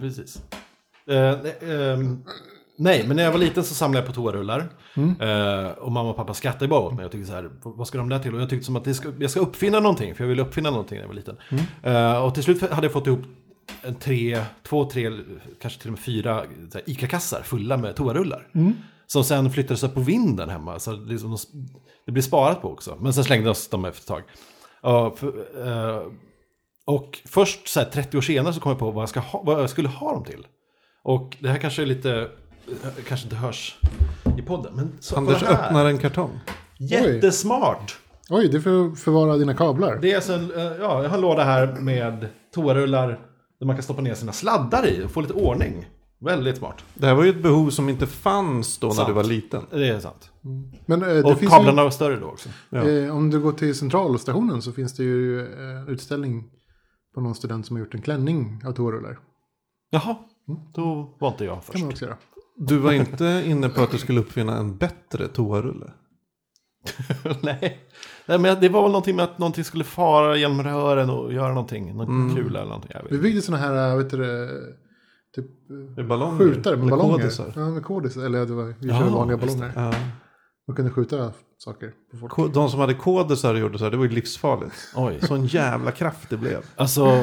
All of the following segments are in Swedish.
Precis. Eh, nej, ehm, nej, men när jag var liten så samlade jag på toarullar. Eh, och mamma och pappa skrattade bara åt mig. Jag tyckte så här, vad ska de där till? Och jag tyckte som att ska, jag ska uppfinna någonting. För jag ville uppfinna någonting när jag var liten. Eh, och till slut hade jag fått ihop en tre, två, tre, kanske till och med fyra ICA-kassar fulla med toarullar. Som sen flyttades upp på vinden hemma. Så det, liksom, de- det blev sparat på också. Men sen slängdes de efter ett tag. Ja, för, eh, och först så här, 30 år senare så kom jag på vad jag, ska ha, vad jag skulle ha dem till. Och det här kanske är lite, eh, kanske inte hörs i podden. Men så, Anders öppnar en kartong. Jättesmart! Oj, det är för att förvara dina kablar. Det är alltså en, eh, ja, jag har en låda här med toarullar där man kan stoppa ner sina sladdar i och få lite ordning. Väldigt smart. Det här var ju ett behov som inte fanns då när Sant. du var liten. Det är sant. Men eh, det Och finns kablarna var större då också. Ja. ju, eh, om du går till centralstationen så finns det ju eh, utställning på någon student som har gjort en klänning av toarullar. Jaha, då var inte jag kan först. man också göra. Du var inte inne på att du skulle uppfinna en bättre toarulle. Nej. Nej, men det var väl någonting med att någonting skulle fara genom rören och göra någonting. Någon Mm. kula eller någonting. Jag vet. Vi byggde sådana här, äh, vet du typ Med ballonger. skjutare med Eller ballonger. kodisar. Ja, med kodisar. Eller det var, vi Ja, körde vanliga just ballonger. Ja. Man kunde skjuta saker på folk. Ko- De som hade kodisar och gjorde så här, det var ju livsfarligt. Oj. Sån jävla kraft det blev. Alltså,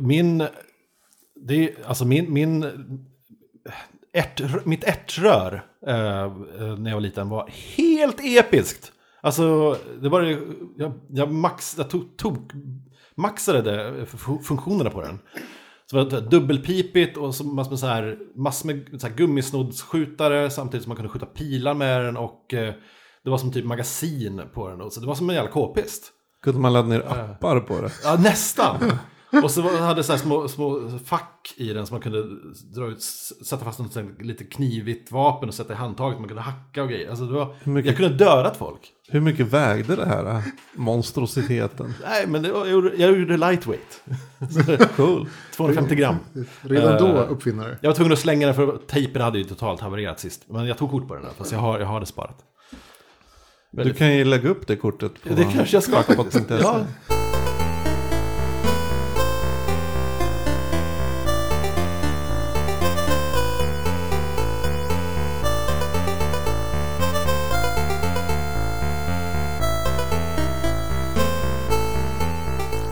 min... Det, är- alltså min... min ärt, mitt ärtrör eh, eh, när jag var liten var helt episkt. Alltså, det var det... Jag, jag, max, jag tog, tog, maxade det, fu- funktionerna på den. Så det var dubbelpipigt och så massor med, så här, massor med så här gummisnoddsskjutare samtidigt som man kunde skjuta pilar med den och eh, det var som typ magasin på den. Så det var som en jävla k-pist. Kunde man ladda ner appar på det. Ja, nästan. Och så hade så här små, små fack i den som man kunde dra ut, sätta fast något lite knivigt vapen och sätta i handtaget. Man kunde hacka och grejer. Alltså det var, mycket- Jag kunde dödat folk. Hur mycket vägde det här äh, monstrositeten? Nej, men det var, jag, gjorde, jag gjorde lightweight. Cool. 250 gram. Redan då Eh, uppfinnare. Jag var tvungen att slänga den för tejpen hade ju totalt havererat sist. Men jag tog kort på den där, fast jag har, jag har det sparat. Du kan ju lägga upp det kortet på Det kanske jag ska. Ja.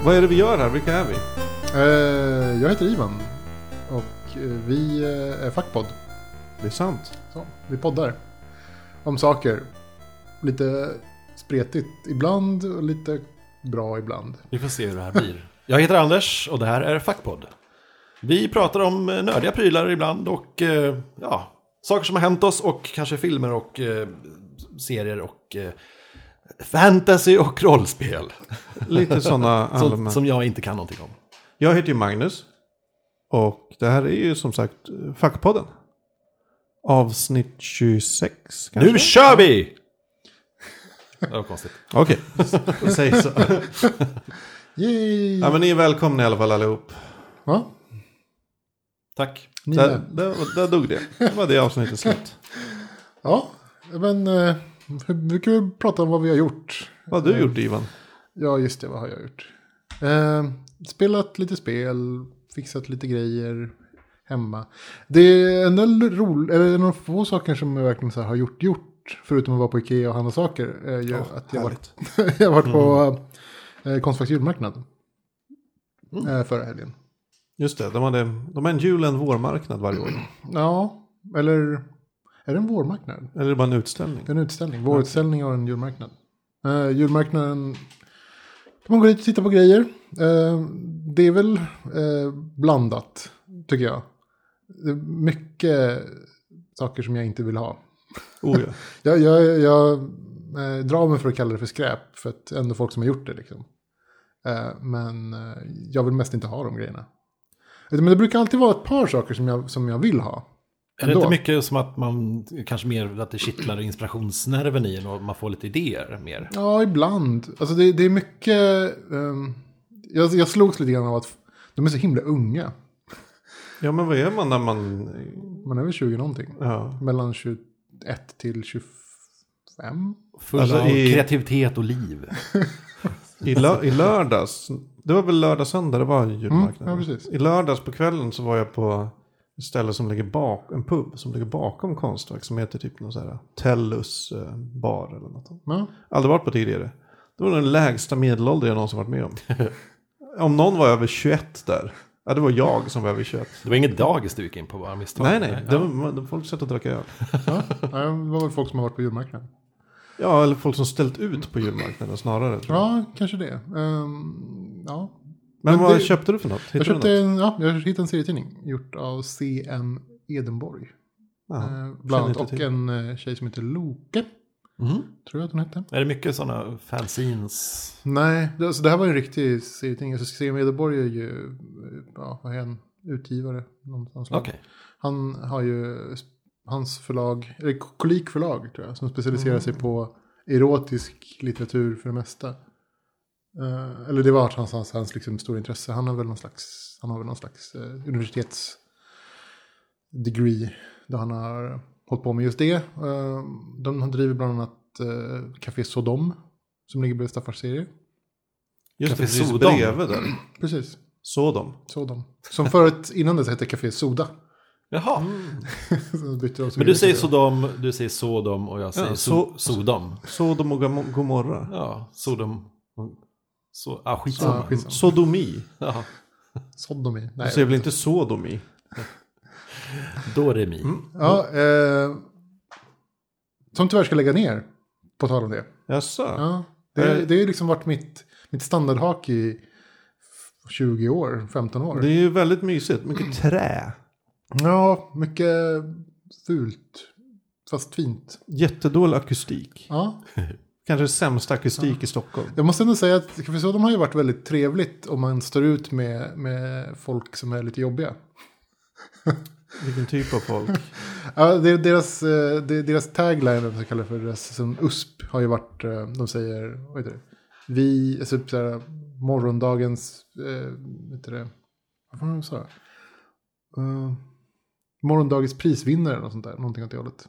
Vad är det vi gör här? Vilka är vi? Eh, jag heter Ivan. Och eh, vi eh, är Fackpodd. Det är sant. Så, vi poddar. Om saker. Lite spretigt ibland och lite bra ibland. Vi får se hur det här blir. Jag heter Anders och det här är Fackpodd. Vi pratar om nördiga prylar ibland och ja, saker som har hänt oss och kanske filmer och eh, serier och eh, fantasy och rollspel. Lite sådana Som, som jag inte kan någonting om. Jag heter ju Magnus. Och det här är ju som sagt eh, Fackpodden. Avsnitt 26 kanske? Nu kör vi! Det var konstigt. Okej, säg så. Yay! Ja men ni är välkomna i alla fall allihop. Ja, Tack. ni Där, där, där dog det. Det var det avsnittet slut. Ja, men eh, vi kan väl prata om vad vi har gjort. Vad har du gjort Ivan? Ja, just det. Vad har jag gjort? Eh, spelat lite spel, fixat lite grejer hemma. Det är en del roligt, eller några få saker som jag verkligen så har gjort, gjort. Förutom att vara på Ikea och handla saker. Eh, gör Åh, att jag har varit, jag varit på eh, Konstfacks julmarknad. Eh, förra helgen. Just det, de, hade, de har en jul och en vårmarknad varje år. Ja, eller är det en vårmarknad? Eller är det bara en utställning? En utställning. Vårutställning och en julmarknad. Uh, julmarknaden kan man gå dit och titta på grejer. Eh, det är väl eh, blandat, tycker jag. Det är mycket saker som jag inte vill ha. Oh, ja. Jag, jag, jag eh, drar mig för att kalla det för skräp, för att ändå folk som har gjort det. Liksom. Men jag vill mest inte ha de grejerna. Men det brukar alltid vara ett par saker som jag, som jag vill ha. Är det inte mycket som att man kanske mer att det kittlar inspirationsnerven i en och man får lite idéer mer? Ja, ibland. Alltså det, det är mycket... ehm, jag, jag slogs lite grann av att de är så himla unga. ja, men vad är man när man... Man är väl 20 någonting. Ja. Mellan 21 till 25. Full Alltså av i- kreativitet och liv. I, lö- I lördags Det var väl lördag, söndag det var julmarknad. Mm, ja, precis. I lördags på kvällen så var jag på ställe som ligger bak, en pub som ligger bakom Konstverk som heter typ någon sån här Tellus eh, bar eller något. Ja. Aldrig varit på tidigare. Det var den lägsta medelålder jag någonsin varit med om. om någon var över 21 där. Ja, det var jag som var över 21. Det var inget dagis du gick in på bara misstag? Nej, nej. Det var, det folk satt och drack öl. Ja. ja, det var väl folk som har varit på julmarknaden. Ja, eller folk som ställt ut på julmarknaden snarare. Ja, kanske det. Ehm, ja. Men, Men vad det- köpte du för något? Jag, Hittade köpte något? en, ja, jag hittade en serietidning gjort av CM Edenborg. Ja, Eh, bland annat. Och till. en eh, tjej som heter Loke. Mhm. Tror jag att hon hette. Är det mycket sådana fanzines? Nej, det, alltså, det här var en riktig serietidning. Alltså, CM Edenborg är ju, eh, ja, vad är han? Utgivare. Någonstans. Okej. Han har ju, hans förlag, eller Kolik förlag tror jag, som specialiserar sig på erotisk litteratur för det mesta. Eh, eller det var hans, hans, hans liksom stora intresse. Han har väl någon slags, han har väl någon slags uh, universitets degree där han har hållit på med just det. Eh, de driver bland annat uh, Café Sodom som ligger bredvid Staffars serie. Just det, Café precis Sodom. bredvid där. Precis, Sodom. Sodom. Som förut innan dess hette Café Soda. Jaha. Så Men du säger det. Sodom, du säger Sodom och jag säger Ja, so so- Sodom. Sodom och Gomorra. Ja, Sodom. Så, ah, Ja, skitsamma. skitsamma. Sodomi. Ja, Sodomi. Du Nej. säger väl inte sodomi? Doremi. Ja, eh, som tyvärr ska lägga ner. På tal om det. Jaså? Ja, det, Eh. det har ju liksom varit mitt, mitt standardhak i 20 år, 15 år. Det är ju väldigt mysigt. Mycket trä. Ja, mycket fult. Fast fint. Jättedålig akustik. Ja, Kanske sämsta akustik i Stockholm. jag måste ändå säga att Café Sodom har ju varit väldigt trevligt om man står ut med, med folk som är lite jobbiga. Vilken typ av folk? Ja, deras, eh, deras tagline, vad man ska kalla det för, deras som USP har ju varit, eh, de säger, vad heter det? Vi, alltså typ såhär, morgondagens, eh, vad heter det, vad var det de sa? Uh, morgondagens prisvinnare eller något sånt där, någonting åt det hållet.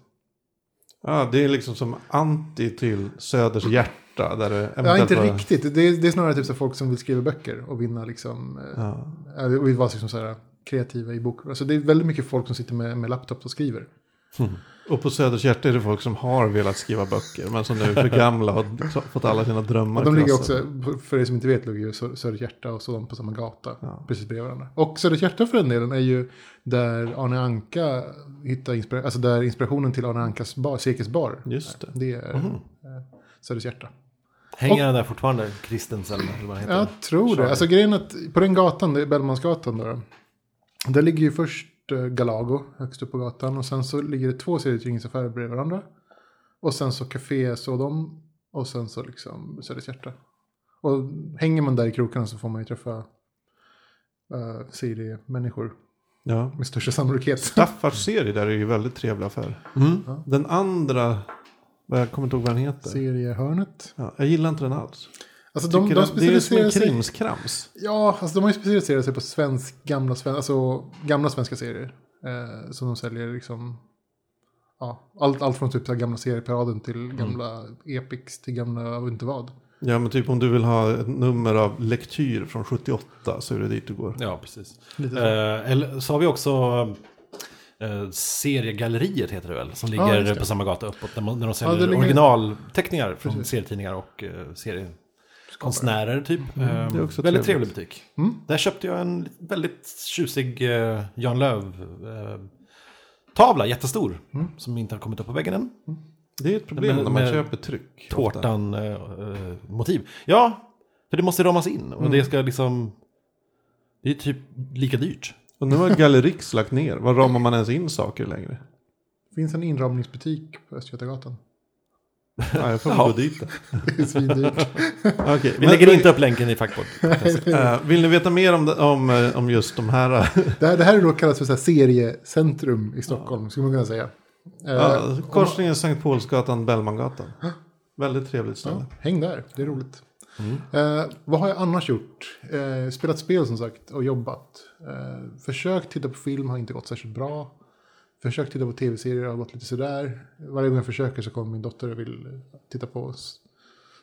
Ja, det är liksom som anti till Söders hjärta. Där det Ja, inte var- riktigt. Det är, det är snarare typ så folk som vill skriva böcker och vinna liksom, eh, Ja. ja. och vill vara liksom så här kreativa i bok. Alltså det är väldigt mycket folk som sitter med, med laptop och skriver. Och på Söders hjärta är det folk som har velat skriva böcker. Men som nu är för gamla och har fått alla sina drömmar Och de ligger också, för er som inte vet, ligger ju Sö- Söders Hjärta och sådant på samma gata. Ja. Precis bredvid varandra. Och Söders Hjärta för den delen är ju där Arne Anka hittar inspirationen, alltså där inspirationen till Arne Ankas bar, Sekes bar. Just det. Det är eh, Söders Hjärta. Hänger han där fortfarande? Kristensen eller vad heter Jag tror det. Alltså grejen att på den gatan, det är Bellmansgatan då. Där ligger ju först Galago högst upp på gatan. Och sen så ligger det två serietidningsaffärer bredvid varandra. Och sen så Café Sodom. Och sen så liksom Söders Hjärta. Och hänger man där i krokarna så får man ju träffa uh, seriemänniskor. Ja. Med största sannolikhet. Staffars serie där är ju väldigt trevlig affär. Mm. Den andra, jag kommer inte ihåg vad den heter. Seriehörnet. Ja, jag gillar inte den alls. Alltså de, de att det är som specialiserar en krimskrams. Ja, alltså de har ju specialiserat sig på svensk, gamla, sven, alltså, gamla svenska serier. Eh, som de säljer liksom. Ja, allt, allt från typ så gamla serieparaden till gamla epics till gamla, jag vet inte vad. Ja, men typ om du vill ha ett nummer av lektyr från 78 så är det dit du går. Ja, precis. Lite så. Eh, eller så har vi också eh, seriegalleriet heter det väl. Som Ja, ligger det. på samma gata uppåt. När, man, när de Ja, säljer ligger- originalteckningar från Precis. serietidningar och eh, seriekonstnärer typ. Eh, det är också väldigt trevligt. trevlig butik. Mm. Där köpte jag en väldigt tjusig eh, Jan Löv eh, tavla, jättestor. Mm. Som inte har kommit upp på väggen än. Det är ett problem Men- när man med köper tryck. Tårtan-motiv. ja, för det måste ramas in. Och Mm. det ska liksom... Det är typ lika dyrt. Och nu har Gallerix lagt ner. Var ramar man ens in saker längre? Det finns en inramningsbutik på Östgötagatan. Ja, jag får Jaha. gå dit då. Det är svindyrt. Okej, Vi men- lägger inte upp länken i fackpodd. Eh, vill ni veta mer om, det- om, eh, om just de här? det, här, det här är då kallat för så här seriecentrum i Stockholm, skulle man kunna säga. Eh, Ja, korsningen Sankt Paulsgatan, Bellmangatan. Väldigt trevligt ställe. Ja, häng där, det är roligt. Eh, vad har jag annars gjort? Eh, spelat spel som sagt och jobbat. Eh, försökt titta på film har inte gått särskilt bra. Försökt titta på tv-serier har gått lite sådär. Varje gång jag försöker så kommer min dotter och vill titta på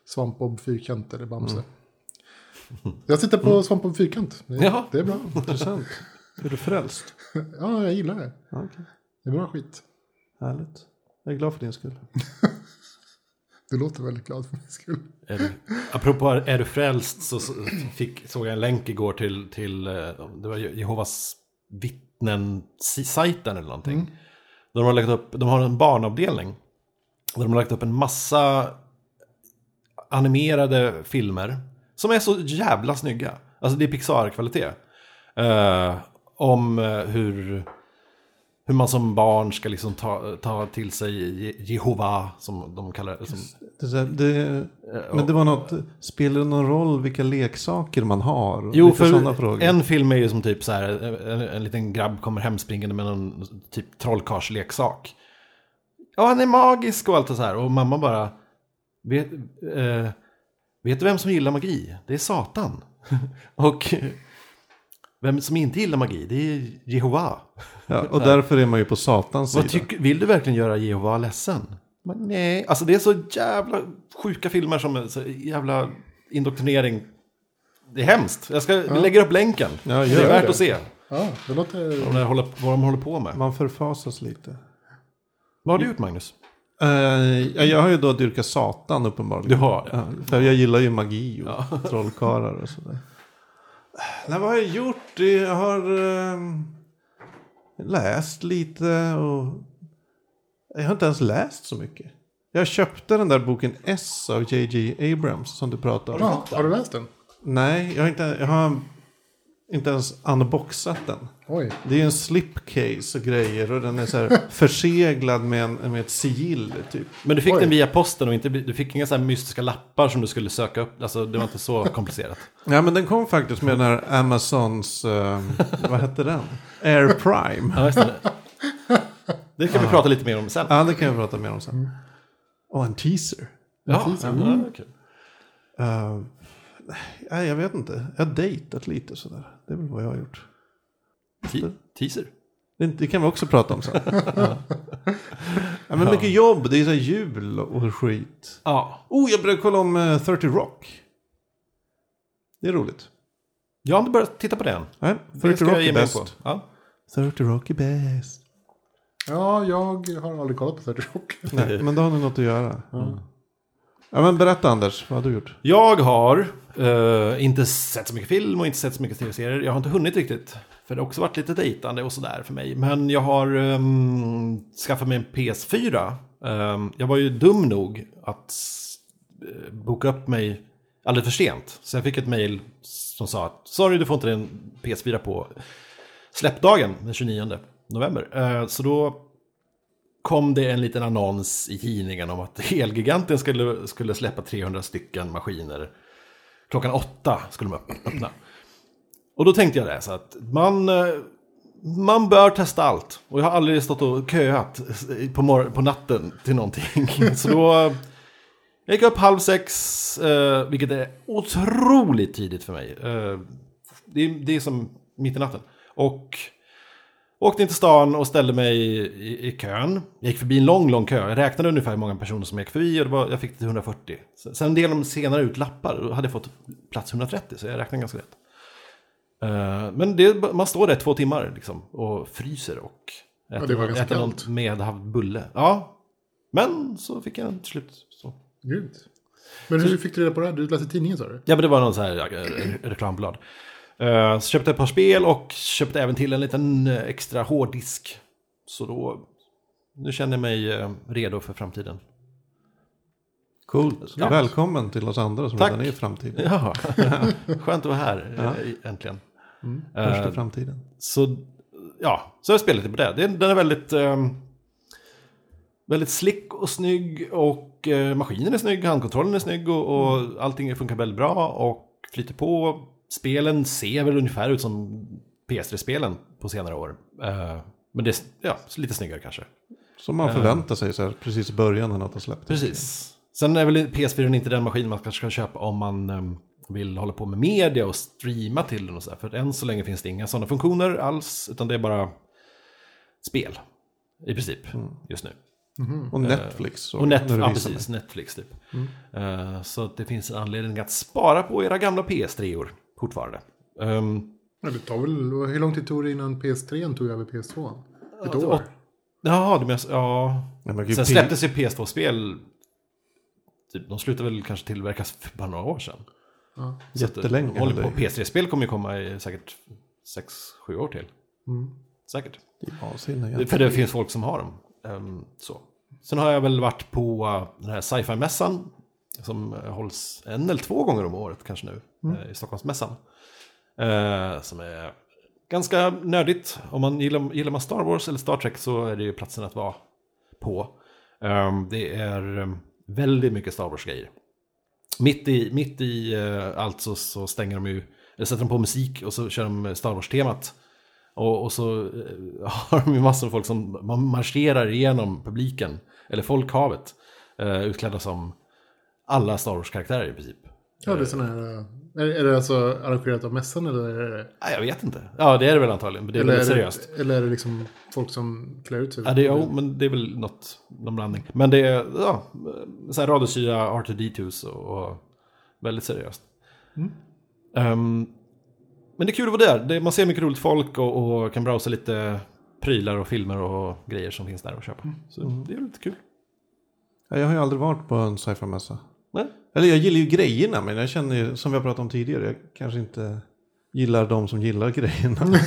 Svampbob, Fyrkant eller Bamse. Jag sitter på svamp på fyrkant. Det, Ja. det är bra. Intressant. Är du frälst? Ja, jag gillar det. Ja, okej. Det är bra skit. Härligt. Jag är glad för din skull. Du låter väldigt glad för min skull. Är du, apropå är du frälst så så fick, såg jag en länk igår till, till eh, det var Jehovas vittnen-sajten eller någonting. De har, lagt upp, de har en barnavdelning. Där de har lagt upp en massa animerade filmer. Som är så jävla snygga. Alltså det är Pixar-kvalitet. Eh, om eh, hur, hur man som barn ska liksom ta, ta till sig Je- Jehova, som de kallar det. Som, Det, det, men det var något, spelar det någon roll vilka leksaker man har? Jo, för en film är ju som typ så här, en, en liten grabb kommer hemspringande med någon typ trollkarlsleksak. Ja, han är magisk och allt det så här. Och mamma bara, vet, eh, vet du vem som gillar magi? Det är Satan. och vem som inte gillar magi, det är Jehova. Ja, och därför är man ju på Satans Vad sida. tycker, vill du verkligen göra Jehova ledsen? Men nej, alltså det är så jävla sjuka filmer som så jävla indoktrinering. Det är hemskt. Jag ska, vi lägger upp länken. Ja, det är värt det. att se Ja, det låter... vad de, håller, vad de håller på med. Man förfasas lite. Vad har du gjort Magnus? Ja, jag har ju då dyrkat Satan uppenbarligen. Du har det? Ja, för jag gillar ju magi och trollkarlar och sådär. Nej, vad har jag gjort? Jag har ehm, läst lite och... Jag har inte ens läst så mycket. Jag köpte den där boken S av J.J. Abrams som du pratade om. Ja, har du läst den? Nej, jag har, inte, jag har inte ens unboxat den. Oj. Det är ju en slipcase och grejer och den är så här förseglad med, en, med ett sigill typ. Men du fick Oj. den via posten och inte, du fick inga så här mystiska lappar som du skulle söka upp. Alltså det var inte så komplicerat. Ja men den kom faktiskt med den här Amazons, eh, vad hette den? Air Prime. Ja, det. Det kan vi prata lite mer om sen. Ja det kan jag prata mer om sen. Och en teaser. Ja, teaser. ja, okej. Uh, nej jag vet inte, jag har dejtat lite sådär. Det är väl vad jag har gjort. Te- Teaser. Det, det kan vi också prata om sen. ja, men mycket jobb, det är så jul och skit. Ja. Oh, jag började kolla om eh, 30 Rock. Det är roligt. Jag har inte börjat titta på den. Nej, Det 30 ska Rock är bäst. Ja. 30 Rock är bäst. Ja, jag har aldrig kollat på 30 Rock. Nej, men då har ni något att göra. Ja, men berätta Anders, vad har du gjort? Jag har eh, inte sett så mycket film och inte sett så mycket tv-serier. Jag har inte hunnit riktigt. För det har också varit lite dejtande och sådär för mig. Men jag har um, skaffat mig en PS4. Um, ehm, jag var ju dum nog att uh, boka upp mig alldeles för sent. Så jag fick ett mail som sa att sorry du får inte din PS4 på släppdagen den 29 november. Uh, så då kom det en liten annons i tidningen om att Elgiganten skulle, skulle släppa 300 stycken maskiner. Klockan åtta skulle de öppna. Och då tänkte jag det, så att man, eh, man bör testa allt. Och jag har aldrig stått och köat på, mor- på natten till någonting. Så då, eh, jag gick upp halv sex, eh, vilket är otroligt tidigt för mig. Eh, det, är, det är som mitt i natten. Och Åkte in till stan och ställde mig i, i kön. Jag gick förbi en lång, lång kö. Jag räknade ungefär hur många personer som gick förbi och det var, jag fick det till 140. Sen- delade de senare ut lappar och hade jag fått plats 130 så jag räknade ganska rätt. Eh, men det, man står där två timmar liksom och fryser och äter, ganska äter någon kallt. medhavd bulle. Ja, men så fick jag den till slut. Så. Grymt. Men hur fick du reda på det här? Du läste tidningen sa du? Ja, men det var någon så här reklamblad. Eh, Så köpte ett par spel och köpte även till en liten eh, extra hårddisk. Så då, nu känner jag mig eh, redo för framtiden. Coolt. Ja. Välkommen till oss andra som Tack. redan är i framtiden. Ja, skönt att vara här eh, äntligen. Första Eh, framtiden. Så, ja, så jag spelat lite på det. Den, är väldigt, eh, väldigt slick och snygg och eh, maskinen är snygg, handkontrollen är snygg och, och allting funkar väldigt bra och flyter på. Spelen ser väl ungefär ut som PS3-spelen på senare år. Eh, men det är ja, lite snyggare kanske. Som man förväntar sig så här, precis i början när något har släppt. Precis. Sen är väl PS4 inte den maskin man kanske ska köpa om man eh, vill hålla på med media och streama till den och så där. För än så länge finns det inga sådana funktioner alls, utan det är bara spel. I princip, just nu. Och Netflix. så, Och net, när du ja, precis, Netflix typ. Eh, så det finns en anledning att spara på era gamla PS3-or fortfarande. Um, Ja, det tar väl, hur lång tid tog det innan PS3 tog över PS2? Ett år? Jaha, du menar, ja. Ja, men gud, Sen släpptes ju PS2-spel. Typ, de slutade väl kanske tillverkas för bara några år sedan. Ja. Jättelänge håller på. hände det. PS3-spel kommer ju komma i säkert 6-7 år till. Mm. Säkert. Det- egentligen. För det finns folk som har dem. Ehm, så. Sen har jag väl varit på uh, den här sci-fi-mässan. Som uh, hålls en eller två gånger om året kanske nu. uh, I Stockholmsmässan. Uh, som är ganska nördigt. Om man gillar, gillar man Star Wars eller Star Trek så är det ju platsen att vara på. Ehm, det är um, väldigt mycket Star Wars-grejer. Mitt i, mitt i uh, allt så, så stänger de ju, eller sätter de på musik och så kör de Star Wars-temat. Och, och så eh, har de ju massor av folk som man marscherar igenom publiken, eller folkhavet, eh, utklädda som alla Star Wars-karaktärer i princip. Ja, det är sån här... eh, Är, det alltså arrangerat av mässan eller är det... Nej, jag vet inte. Ja, det är det väl antagligen, men det är eller, väldigt är seriöst. det eller är det liksom folk som klär ut sig? Ja, det, jo, men det är väl något, någon blandning. Men det är ja, så här radiostyra R2D2s och, och väldigt seriöst. Ehm, men det är kul att vara där. Det, man ser mycket roligt folk och, och kan browsa lite prylar och filmer och grejer som finns där att köpa. Så det är lite kul. Ja, jag har ju aldrig varit på en sci-fi-mässa. Nej. Eller jag gillar ju grejerna, men jag känner ju, som vi har pratat om tidigare, jag kanske inte gillar de som gillar grejerna.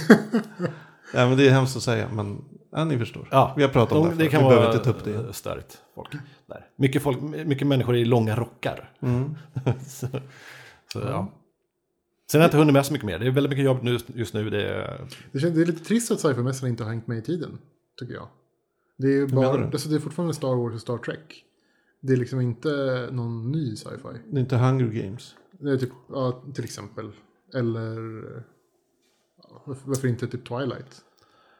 ja, men det är hemskt att säga, men ja, ni förstår. Ja, vi har pratat om de, det, det förut. kan vi behöver inte ta upp det störigt folk där. Mycket, folk, mycket människor i långa rockar. Mm. så, så, ja. Sen har jag inte hunnit med så mycket mer. Det är väldigt mycket jobb nu, just nu. Det är, Det, känns, det är lite trist att sci-fi-mässan inte har hängt med i tiden, tycker jag. Det är, bara, du? alltså det är fortfarande Star Wars och Star Trek. Det är liksom inte någon ny sci-fi. Det är inte Hunger Games. Det är typ, ja, till exempel. Eller, varför, inte typ Twilight?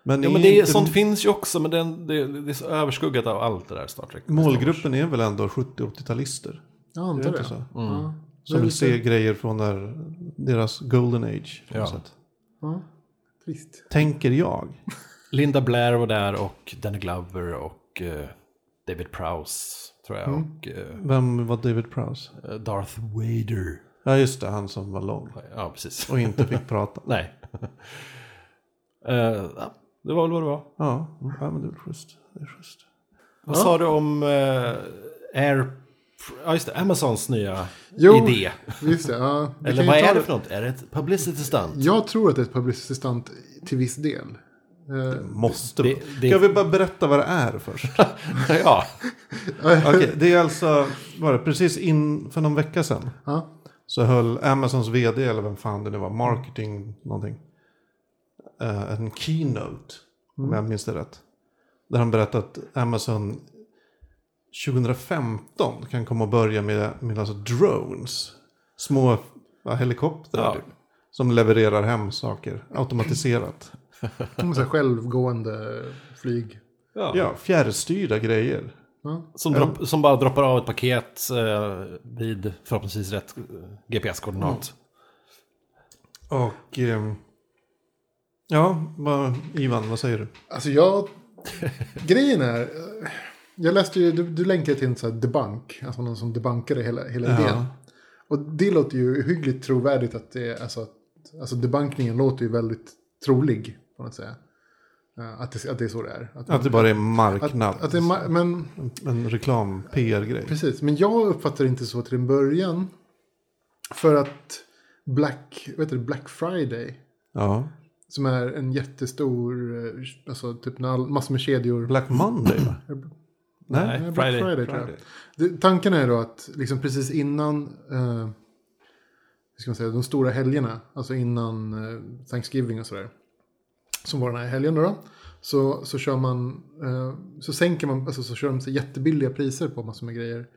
Men, ja, är men det är, inte- sånt finns ju också, men den, det, det är så överskuggat av allt det där Star Trek. Målgruppen är väl ändå 70-80-talister. Jag Är antar det det. så? Ja, Som vill lite- se grejer från där, deras golden age. På Ja. sätt. Ja, trist. Tänker jag. Linda Blair var där och Danny Glover och eh, David Prowse, tror jag. Mm. Och eh, Vem var David Prowse? Darth Vader. Ja, just det. Han som var lång. Ja, precis. Och inte fick prata. Nej. Eh, ja, det var väl vad det var. Ja, ja men det är schysst. Det är schysst. Vad sa du om eh, Air... Ja, just det. Amazons nya Jo, idé. Just det, ja. Eller vad är det för något? Är det ett publicity stunt? Jag tror att det är ett publicity stunt till viss del. Eh, Måste Det- det- Ska vi bara berätta vad det är först? ja. Okej, det är alltså, var det precis in för någon vecka sedan. ja. Så höll Amazons vd, eller vem fan det nu var, marketing någonting. eh, en keynote, om jag minns det rätt. Där han berättade att Amazon 2015 kan komma och börja med, med alltså drones. Små ja, helikoptrar Ja. typ, som levererar hem saker automatiserat. Så här självgående flyg. Ja, fjärrstyrda grejer. Ja. Som, dropp, som bara droppar av ett paket eh, vid förhoppningsvis rätt eh, GPS-koordinat. Och ehm, ja, vad, Ivan, vad säger du? Alltså jag... grejen är... eh, Jag läste ju, du, du länkade till en sån här debunk. Alltså någon som debunkade hela, hela Ja. idén. Och det låter ju hyggligt trovärdigt att det är... Alltså, att, alltså debunkningen låter ju väldigt trolig. På något sätt. Eh, Att det, att det är så det är. Att, Att det bara är att, marknad. att det är, ma- men En reklam, PR-grej. Precis, men jag uppfattar det inte så till en början. För att Black, heter det, Black Friday, Ja. som är en jättestor, eh, alltså typ när all, massor med kedjor. Black Monday va? Nej, Nej, Black Friday. Friday, tror jag. Det, tanken är då att liksom precis innan, eh, hur ska man säga, de stora helgerna, alltså innan eh, Thanksgiving och sådär. Som var den här helgen då. så, så kör man, eh, så sänker man, alltså så kör de så jättebilliga priser på massor med grejer.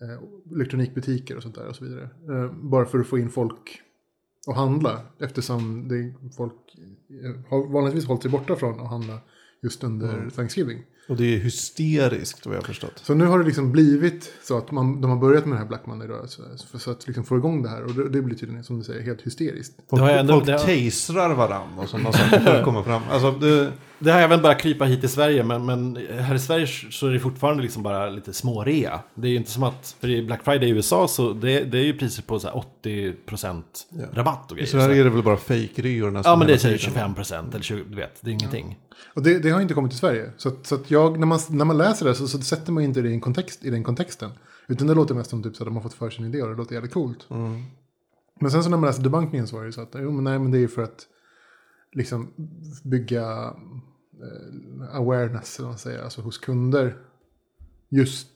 Eh, elektronikbutiker och sånt där och så vidare. Eh, bara för att få in folk att handla. Eftersom det, folk har vanligtvis hållit sig borta från att handla just under Thanksgiving. Och det är hysteriskt vad jag har förstått. Så nu har det liksom blivit så att man, de har börjat med den här Black Monday-rörelsen. För så att liksom få igång det här. Och det, det blir tydligen, som du säger, helt hysteriskt. Folk, jag ändå- folk det har- tasrar varandra och sådana saker för att komma fram. Alltså, det, Det har även börjat krypa hit i Sverige, men, men här i Sverige så är det fortfarande liksom bara lite smårea. Det är ju inte som att, för i Black Friday i USA så det, det är ju priser på så här 80% rabatt och I grejer. Sverige är det väl bara fake-reor nästan ja, men det är hela säkert tiden. 25% eller 20, du vet, det är ingenting. Och det, det har inte kommit till Sverige. Så, att, så att jag, när man, när man läser det så, så sätter man inte det i, en kontext, i den kontexten. Utan det låter mest som typ så att de har fått för sig en idé och det låter jävligt coolt. Men sen så när man läser debunkningen så var det ju så att jo, men nej, men det är ju för att liksom bygga eh, awareness, eller man säger, alltså hos kunder. Just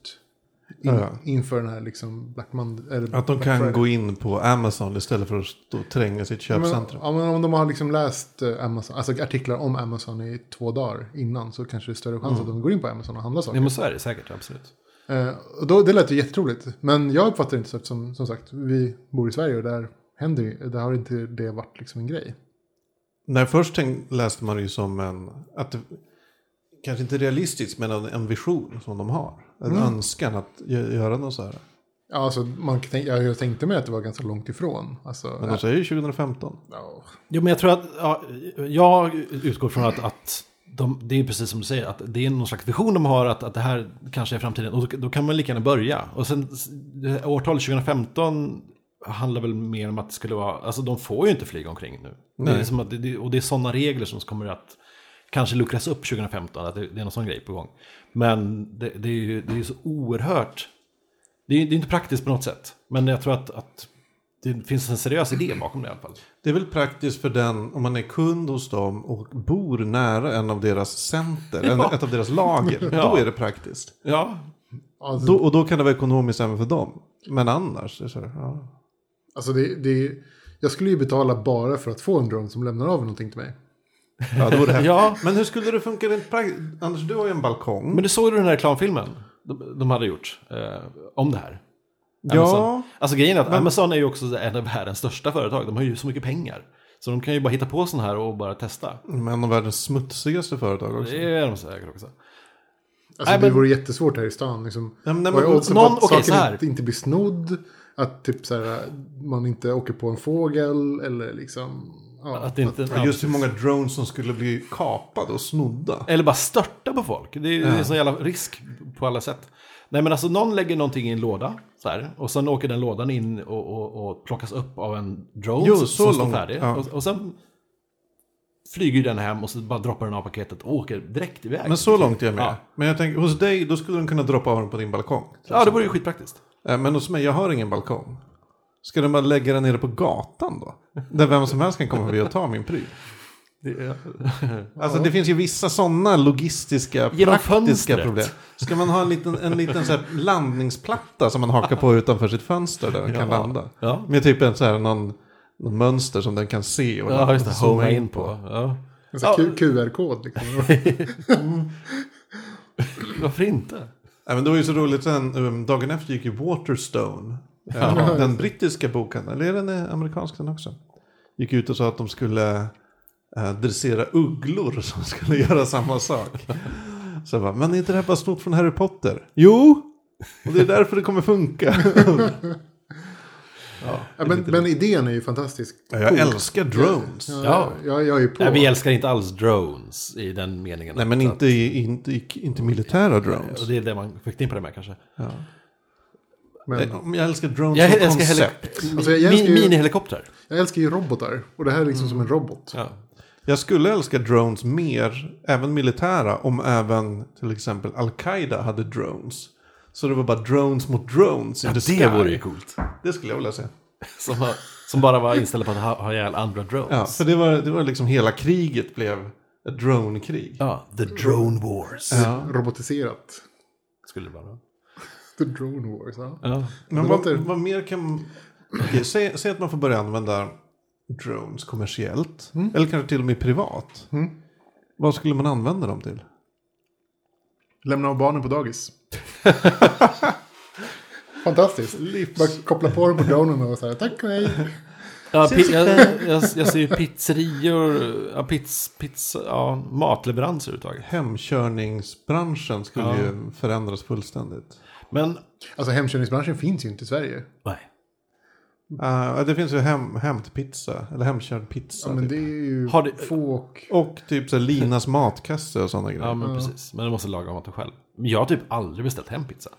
in, Ja. inför den här liksom Black Monday. Eller Att de Black kan Friday. gå in på Amazon istället för att stå och tränga sitt Ja, men, köpcentrum. ja, men om de har liksom läst eh, Amazon, alltså artiklar om Amazon i två dagar innan så kanske det är större chans att de går in på Amazon och handlar saker. Ja, men så är det säkert, absolut. Eh, och då, det lät ju jätteroligt. Men jag uppfattar det inte så eftersom, som sagt, vi bor i Sverige och där händer där har inte det varit liksom en grej. Nej, först tänk, läste man det ju som en, att det, kanske inte realistiskt, men en, en vision som de har. En önskan att gö- göra något så här. Ja, alltså, man, jag, tänkte mig att det var ganska långt ifrån. Alltså, Men de säger ju 2015. ja, Jo, men jag tror att, ja, jag utgår från att, att de, det är precis som du säger, att det är någon slags vision de har att, att det här kanske är framtiden. Och då, då kan man lika gärna börja. Och sen årtalet 2015 handlar väl mer om att det skulle vara, alltså de får ju inte flyga omkring nu. Det är Nej. som att det, och det är sådana regler som kommer att kanske luckras upp 2015, att det, det är någon sån grej på gång. Men det, det är ju det är så oerhört, det är, det är inte praktiskt på något sätt. Men jag tror att, att det finns en seriös idé bakom det i alla fall. Det är väl praktiskt för den, om man är kund hos dem och bor nära en av deras center, en, ett av deras lager, Ja. då är det praktiskt. Ja, alltså, Då, och då kan det vara ekonomiskt även för dem. Men annars, det är så ja. Alltså det, det, jag skulle ju betala bara för att få en drone som lämnar av någonting till mig. ja, det här. Ja. Men hur skulle det funka rent praktiskt? Anders, du har ju en balkong. Men du såg du den här reklamfilmen de, de hade gjort eh, om det här? Ja. Amazon. Alltså grejen är att Amazon är ju också en av världens största företag. De har ju så mycket pengar. Så de kan ju bara hitta på sådana här och bara testa. Men av världens smutsigaste företag också. Det är de säkert också. Alltså Nej, det men- vore jättesvårt här i stan. Liksom. Ja, men men- någon- okej, saker så här. inte, inte blir snodd? Att typ så här, man inte åker på en fågel eller liksom... Ja, Att det inte, Ja, Just hur många drones som skulle bli kapade och snodda. Eller bara störta på folk. Det är ju en sån jävla risk på alla sätt. Nej men alltså någon lägger någonting i en låda. Så här, och sen åker den lådan in och, och, och plockas upp av en drone Jo, som, så som står långt, färdig. ja. Och, och sen flyger den hem och så bara droppar den av paketet och åker direkt iväg. Men så långt är jag med. Ja. Men jag tänker, hos dig, då skulle de kunna droppa av den på din balkong. Ja, det vore ju skitpraktiskt. Eh, Men hos mig, jag har ingen balkong. Ska de bara lägga den nere på gatan då? Där vem som helst kan komma förbi och ta min pryl. Alltså det finns ju vissa sådana logistiska, Genom praktiska fönstret. problem. Ska man ha en liten, en liten så här landningsplatta som man hakar på utanför sitt fönster där den kan Ja. landa? Ja. Med typ en så här, någon, någon mönster som den kan se och Ja, just det. zooma in på. Ja. En QR-kod liksom. Varför inte? Nej, men det var ju så roligt sen, um, dagen efter gick ju Waterstone, eh, den brittiska bokhandeln, eller är den eh, amerikansk den också? Gick ut och sa att de skulle eh, dressera ugglor som skulle göra samma sak. Så jag bara, men är inte det här bara snott från Harry Potter? Jo, och det är därför det kommer funka. ja, men, men idén är ju fantastisk. Ja, jag Cool. älskar drones. Ja, Ja. Jag, jag är på. Nej, vi älskar inte alls drones i den meningen. Nej, men inte, i- inte, inte militära drones. Och det är det man förknippar det med kanske. Ja. men, Eh, Jag älskar drones Jag som älskar koncept. Alltså, jag älskar Minihelikopter. jag älskar ju robotar. Och det här är liksom som en robot. Ja. Jag skulle älska drones mer, även militära, om även till exempel Al-Qaida hade drones. Så det var bara drones mot drones in the sky. Det vore ju coolt. Det skulle jag vilja se. Som, har- som bara var inställda på att ha, ha ihjäl andra drones. Ja, för det var, det var liksom hela kriget blev ett drone-krig. Ja, The Drone Wars. Ja. Robotiserat. Skulle det vara. The Drone Wars. Ja. Ja. Men vad, låter- vad mer kan... Okej, säg, säg att man får börja använda drones kommersiellt. Eller kanske till och med privat. Mm. Vad skulle man använda dem till? Lämna av barnen på dagis. Fantastiskt. Bara koppla på dem på dronen och säga tack och hej. Ja, jag, jag, jag ser ju pizzerior, ja, pizz, pizza, ja, matleveranser överhuvudtaget. Hemkörningsbranschen skulle Ja. ju förändras fullständigt. Men, Alltså hemkörningsbranschen finns ju inte i Sverige. nej. Uh, det finns ju hem, hämtpizza, eller hemkörd pizza. Ja, men typ. det är ju Har det- få och... Typ så här Linas matkasse och sådana grejer. Ja, Ja, men precis. Men du måste laga maten själv. Men jag har typ aldrig beställt hem pizza.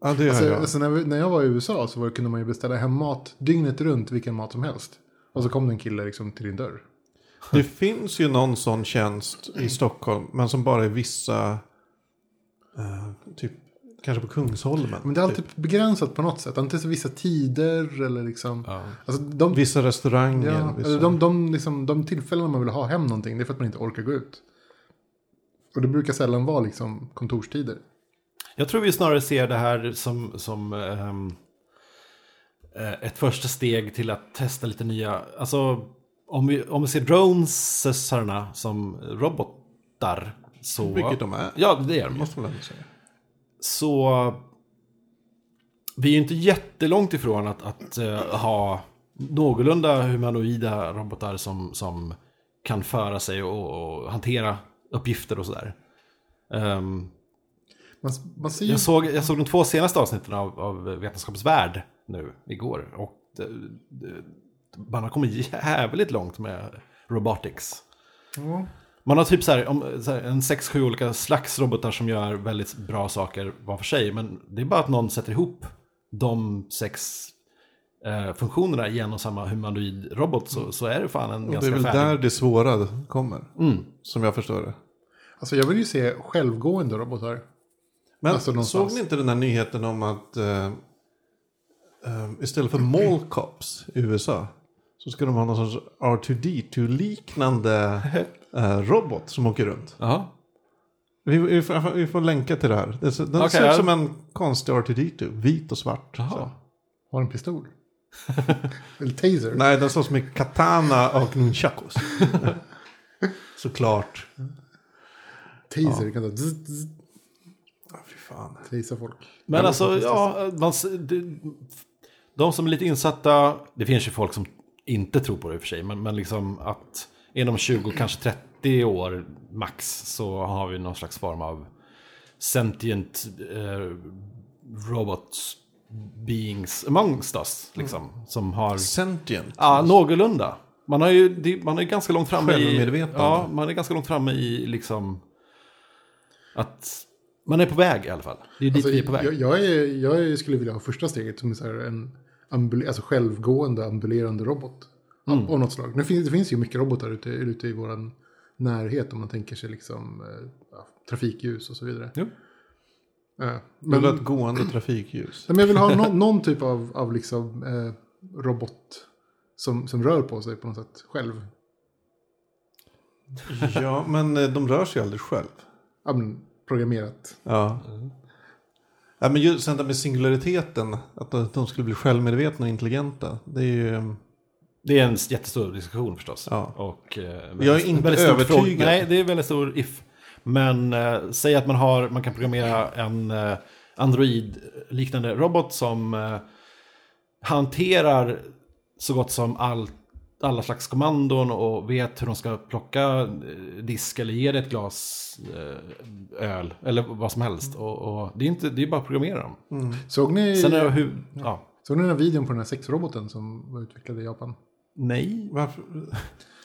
det har Alltså, jag. alltså när, vi, när jag var i USA så var, kunde man ju beställa hem mat dygnet runt, vilken mat som helst. Och så kom det en kille liksom till din dörr. Det finns ju någon sån tjänst i Stockholm, men som bara är vissa, eh, typ, kanske på Kungsholmen. Men det är alltid typ. begränsat på något sätt. Antingen vissa tider eller liksom... Ja. Alltså de, Vissa restauranger. ja, vissa... eller de, de, liksom, de tillfällen man vill ha hem någonting, det är för att man inte orkar gå ut. Och det brukar sällan vara liksom kontorstider. Jag tror vi snarare ser det här som, som ehm, eh, ett första steg till att testa lite nya, alltså om vi, om vi ser dronesarna som robotar så... Vilket de är. Ja, det är de. Måste man säga. Så vi är ju inte jättelångt ifrån att, att eh, ha någorlunda humanoida robotar som, som kan föra sig och, och hantera uppgifter och sådär. Ehm, Man, man ser jag, såg, jag såg de två senaste avsnitten av, av Vetenskapens Värld nu igår. Och det, det, man har kommit jävligt långt med robotics. Ja. Man har typ så här, om, så här, en sex, sju olika slags robotar som gör väldigt bra saker var för sig. Men det är bara att någon sätter ihop de sex eh, funktionerna i en och samma humanoid robot så, så är det fan en Och det ganska är väl färdig. där det svåra kommer. Mm. Som jag förstår det. Alltså jag vill ju se självgående robotar. Men Alltså såg ni inte den här nyheten om att eh, eh, istället för mall cops i USA så ska de ha någon sorts R2D2-liknande eh, robot som åker runt. Jaha. Vi, vi, får, vi får länka till det här. Ser- den ser ut ja. som en konstig R2D2, vit och svart. Jaha. Så. Har en pistol. Eller taser. Nej, den såg som en katana och nunchakos. Såklart. Taser, kan ta zzz, zzz, Ja, fy fan. tasea folk. Men alltså, ja, man, det, de som är lite insatta, det finns ju folk som inte tror på det i och för sig, men, men liksom att inom 20, kanske 30 år max så har vi någon slags form av sentient eh, robot beings amongst us, liksom, som har, Sentient. ja, någorlunda. Man, har ju, man är ganska långt framme i... Ja, man är ganska långt framme i liksom... Att man är på väg i alla fall. Det är dit Alltså, vi är på väg. jag, jag, är, jag skulle vilja ha första steget som är så här en ambul, alltså självgående ambulerande robot. Mm. Av något slag. Nu finns, det finns ju mycket robotar ute, ute i vår närhet om man tänker sig liksom eh, ja, trafikljus och så vidare. Jo. Eh, Men men, det ett gående trafikljus. men jag vill ha någon, någon typ av, av liksom, eh, robot som, som rör på sig på något sätt själv. Ja, men eh, de rör sig aldrig själv. Ja, men, programmerat. Ja. ja men just det med singulariteten, att de skulle bli självmedvetna och intelligenta. Det är ju... Det är en jättestor diskussion förstås. Ja. Och, eh, Jag är inte övertygad. Nej, det är väldigt stor if. Men eh, säg att man, har, man kan programmera en eh, Android-liknande robot som eh, hanterar så gott som all, alla slags kommandon och vet hur de ska plocka eh, disk eller ge dig ett glas eh, öl eller vad som helst. Och, och det, är inte, det är bara att programmera dem. Såg ni, Sen är hur... Ja. såg ni den här videon på den här sexroboten som var utvecklad i Japan? Nej. Varför?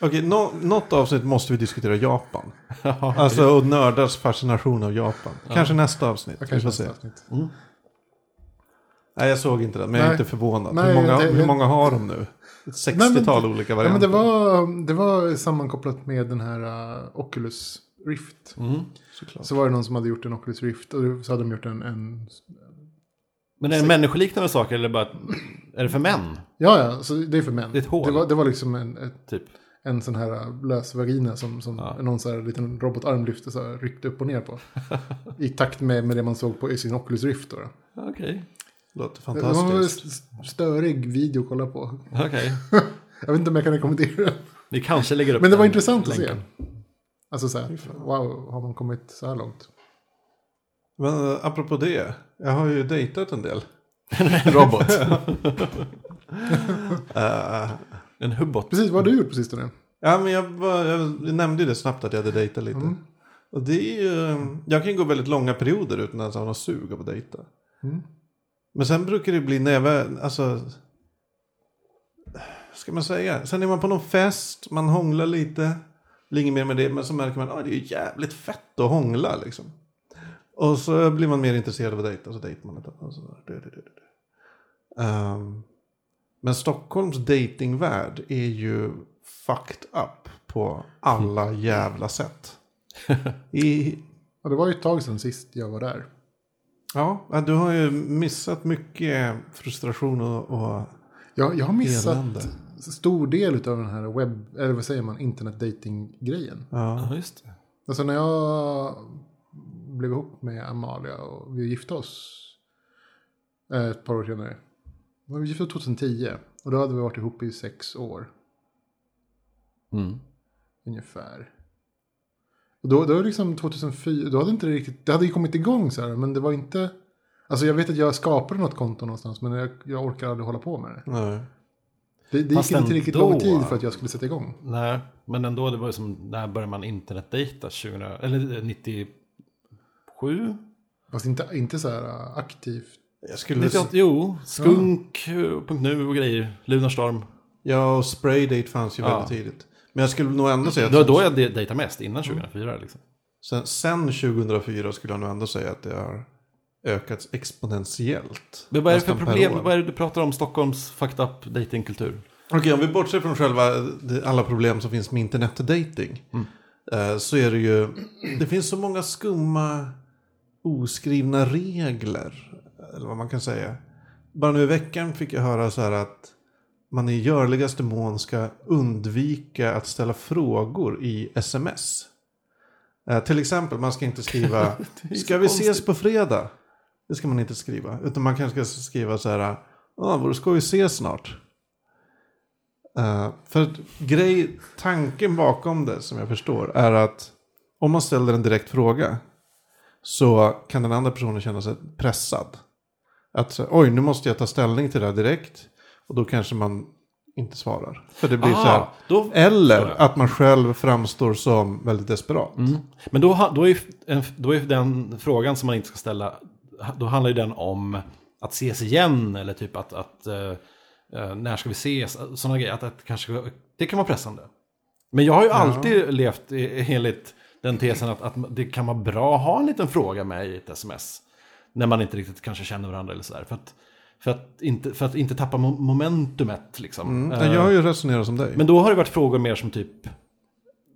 Okej, nå, något avsnitt måste vi diskutera Japan. Alltså och nördars fascination av Japan. Kanske nästa avsnitt. Vi kanske nästa avsnitt. Nej, jag såg inte det, men jag är Nej. inte förvånad. Nej, hur, många, det- hur många har de nu? Ett 60-tal olika Ja, men varianter. det, var, det var sammankopplat med den här uh, Oculus Rift. Mm. Såklart. Så var det någon som hade gjort en Oculus Rift och så hade de gjort en... en Men är det människoliknande saker eller bara... Är det för män? ja, ja, så det är för män. Det är ett hål. Det var, det var liksom en, ett, Typ. en sån här uh, lös vagina som, som Ja. någon så här liten robotarm lyfte så här, ryckte upp och ner på. I takt med, med det man såg på i sin Oculus Rift då. Okej. Låter Det var en fantastiskt. st- störig video att kolla på. Okej. Jag vet inte om jag kan rekommendera den. Vi kanske lägger upp Men det var intressant att se. länken. Alltså så här, wow, har man kommit så här långt? Men uh, apropå det, jag har ju dejtat en del. En robot. Eh, En hubbot. Precis, vad har du gjort på sistone? Ja, men jag, var, jag nämnde ju det snabbt att jag hade dejtat lite. Mm. Och det är ju, jag kan gå väldigt långa perioder utan att ha något sug av att dejta. Mm. Men sen brukar det bli när jag väl, alltså... Ska man säga? Sen är man på någon fest, man hånglar lite. Blir inget mer med det, men så märker man att ah, det är ju jävligt fett att hångla liksom. Och så blir man mer intresserad av att dejta, och så dejtar man. Och så. Ehm, men Stockholms datingvärld är ju fucked up på alla jävla sätt. I, Ja, det var ju ett tag sedan sist jag var där. ja, du har ju missat mycket frustration och, och Jag, jag har missat elände. stor del av den här webb, eller vad säger man, internetdating-grejen. Ja. Ja, just det. Alltså när jag blev ihop med Amalia och vi gifte oss eh, ett par år senare. Vi gifte oss 2010 och då hade vi varit ihop i sex år. Mm. Ungefär. Och då, då liksom 2004, då hade inte det riktigt, det hade ju kommit igång så här, men det var inte, alltså jag vet att jag skapade något konto någonstans, men jag, jag orkade aldrig hålla på med det. Nej. Det, det gick inte riktigt lång tid för att jag skulle sätta igång. Nej, men ändå, det var ju som, när började man internetdejta? 20, eller eh, 90, sju. Fast inte, inte så här äh, aktivt? Jag skulle... 98, jo, Skunk.nu ja. och grejer. Lunarstorm. Ja, och Spraydate fanns ju ja. väldigt tidigt. Men jag skulle nog ändå säga... Att... Det var då jag dejtade mest, innan mm. 2004 liksom. Sen, sen 2004 skulle jag nog ändå säga att det har ökats exponentiellt. Men vad är det för problem? Vad är det du pratar om Stockholms fucked up datingkultur? Okej, okay, om vi bortser från själva alla problem som finns med internetdating. Mm. Eh, så är det ju, det finns så många skumma oskrivna regler. Eller vad man kan säga. Bara nu i veckan fick jag höra så här att man i görligaste mån ska undvika att ställa frågor i sms. Eh, till exempel, man ska inte skriva Ska vi ses på fredag? Det ska man inte skriva. Utan man kanske ska skriva så här. Vad ska vi ses snart? Eh, för grej, tanken bakom det som jag förstår är att om man ställer en direkt fråga så kan den andra personen känna sig pressad. Att oj, nu måste jag ta ställning till det här direkt. Och då kanske man inte svarar. För det blir så här. Ah, då, Eller att man själv framstår som väldigt desperat. Mm. Men då, då, är, då är den frågan som man inte ska ställa, då handlar ju den om att ses igen eller typ att, att eh, när ska vi ses, sådana grejer. Att, att kanske, det kan vara pressande. Men jag har ju alltid levt enligt den tesen att, att det kan vara bra att ha en liten fråga med i ett sms. När man inte riktigt kanske känner varandra eller sådär. För att, för att, inte, för att inte tappa mo- momentumet liksom. Mm. Eh, Jag har ju resonerat som dig. men då har det varit frågor mer som typ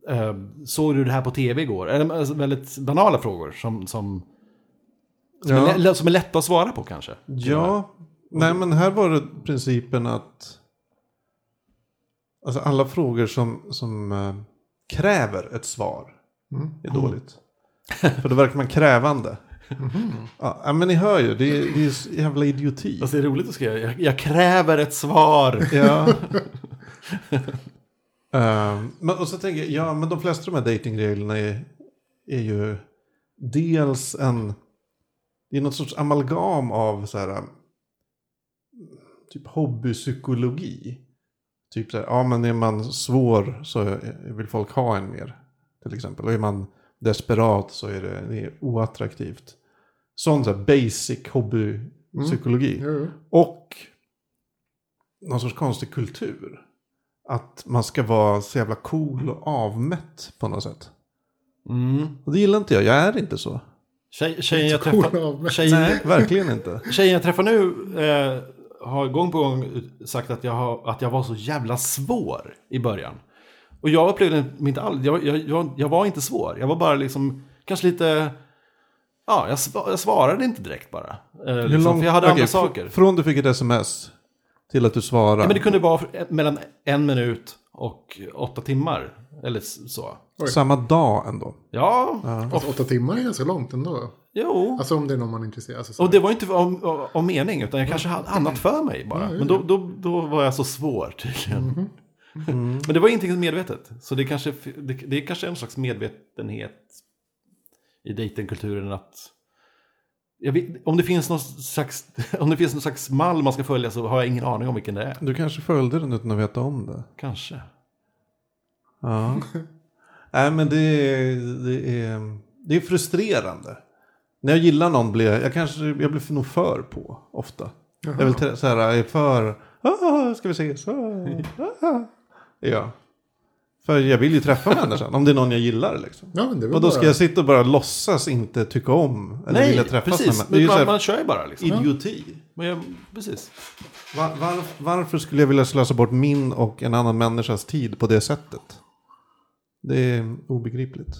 eh, Såg du det här på tv igår? Eller alltså, väldigt banala frågor som, som, som, Ja. är, som är lätta att svara på kanske. Ja, nej men här var det principen att alltså alla frågor som, som eh, kräver ett svar Mm. är dåligt. För då verkar man krävande. Ja, ja, men ni hör ju, det är, det är så jävla idioti. Fast det är roligt att skriva, jag, jag kräver ett svar. Ja. Ehm, men, och så tänker jag, ja men de flesta av de här datingreglerna är, är ju dels en, det är något sorts amalgam av så här, typ hobbypsykologi. Typ så här, ja men är man svår så vill folk ha en mer. Till exempel. Och är man desperat så är det, det är oattraktivt. Sån så basic hobbypsykologi. Jo, jo. Och någon sorts konstig kultur. Att man ska vara så jävla cool och avmätt på något sätt. Mm. Och det gillar inte jag, jag är inte så. Tjej, tjejen, jag träffar, tjejen, verkligen inte. tjejen jag träffar nu eh, har gång på gång sagt att jag, har, att jag var så jävla svår i början. Och jag upplevde inte alls, jag, jag, jag, jag var inte svår. Jag var bara liksom, kanske lite, ja, jag, jag svarade inte direkt bara. Eh, liksom, lång- för jag hade Okej, andra saker. Från du fick ett sms till att du svarar. Ja, men det kunde vara mellan en minut och åtta timmar. Eller så. Oj. Samma dag ändå. Ja, Fast åtta timmar är ganska långt ändå. jo. Alltså om det är någon man är intresserad av. Alltså, så- Och det var inte om mening, utan jag kanske hade annat för mig bara. Men då, då, då var jag så svår tydligen. Mm. Men det var ingenting medvetet. Så det kanske, det, det är kanske en slags medvetenhet i dejtingkulturen att Jag vet, om, det finns någon slags, om det finns någon slags mall man ska följa så har jag ingen aning om vilken det är. Du kanske följde den utan att veta om det. Kanske. Ja. Nej men det är, det är, det är frustrerande. När jag gillar någon blir jag, jag kanske, jag blir nog för på ofta. Jag vill så här, jag är för, ah, ska vi ses? Ah, ah. Ja. För jag vill ju träffa människan, om det är någon jag gillar liksom. Ja, men det är väl Och då ska bara- jag sitta och bara låtsas inte tycka om eller vilja träffas precis. med människan. Det är ju man, så man här kör ju bara liksom. idioti. Men jag, precis. Var, var, varför skulle jag vilja slösa bort min och en annan människas tid på det sättet? Det är obegripligt.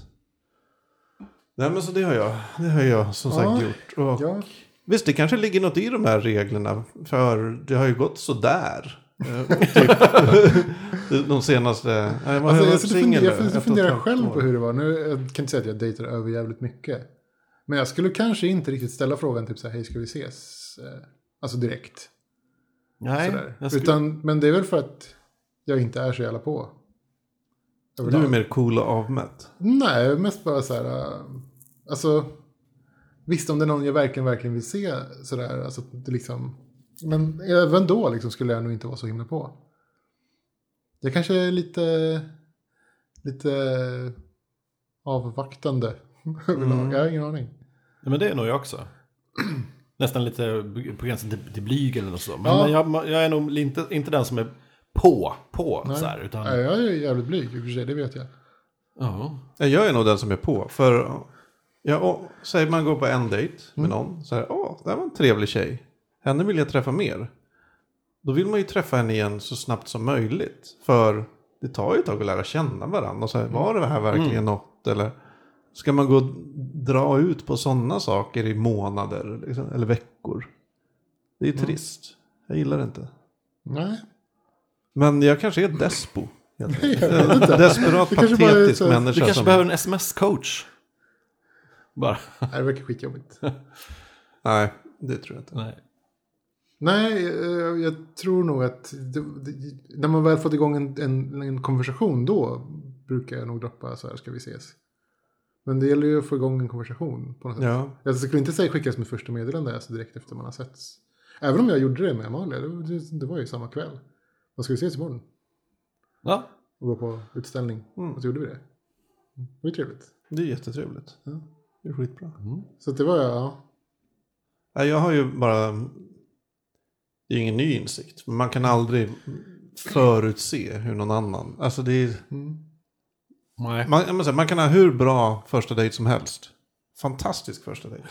Nej men så det har jag, det har jag som sagt Ja, gjort. Och Ja, Visst, det kanske ligger något i de här reglerna. För det har ju gått sådär. Eh, typ, de senaste... Nej, man Alltså, jag sitter singel funderar, jag ett funderar själv år. på hur det var. Nu, jag kan inte säga att jag dejtar över jävligt mycket. Men jag skulle kanske inte riktigt ställa frågan typ så här, hej ska vi ses? Eh, Alltså direkt. Nej, jag skulle, Utan, men det är väl för att jag inte är så jävla på. Du är Överlag. mer cool och avmätt. Nej, mest bara så här. Alltså, visst om det är någon jag verkligen, verkligen vill se sådär. Alltså, det liksom, men även då liksom, skulle jag nog inte vara så himla på. Jag kanske är lite, lite avvaktande överlag. Jag har ingen aning. ja, men det är nog jag också. Nästan lite på gränsen till, till blyg eller något så. Men, Ja. jag, jag är nog inte, inte den som är på, på Nej. så här. Utan, Nej, jag är jävligt blyg i och för sig, det vet jag. ja. Ja, Jag är nog den som är på. För ja, och, säg man går på en dejt med Mm. någon. Så här, åh, det här var en trevlig tjej. Henne vill jag träffa mer. Då vill man ju träffa henne igen så snabbt som möjligt. För det tar ju ett tag att lära känna varandra. Och så här, var det här verkligen Mm. något? Eller ska man gå och dra ut på sådana saker i månader liksom, eller veckor? Det är Mm. trist. Jag gillar det inte. Nej, Men jag kanske är despo. desperat, Det bara patetisk människa. Du kanske som... behöver en sms-coach. Bara. Nej, det verkar skitjobbigt. Nej, det tror jag inte. Nej. Nej, eh, jag tror nog att det, det, när man väl fått igång en, en, en konversation då brukar jag nog droppa så här, ska vi ses? Men det gäller ju att få igång en konversation på något sätt. Ja. Jag skulle inte säga skicka som ett första meddelande alltså direkt efter man har setts. Även om jag gjorde det med Amalia, det, det, var ju samma kväll. Vad ska vi ses imorgon? Ja. Och gå på utställning. Mm. Och så gjorde vi det. Det var trevligt. Det är jättetrevligt. Ja. Det är skitbra. Så att det var ja. Nej, Jag har ju bara... Det är ju ingen ny insikt. Men man kan aldrig förutse hur någon annan... Alltså det är... Nej. Man, säga, man kan ha hur bra första dejt som helst. Fantastisk första dejt.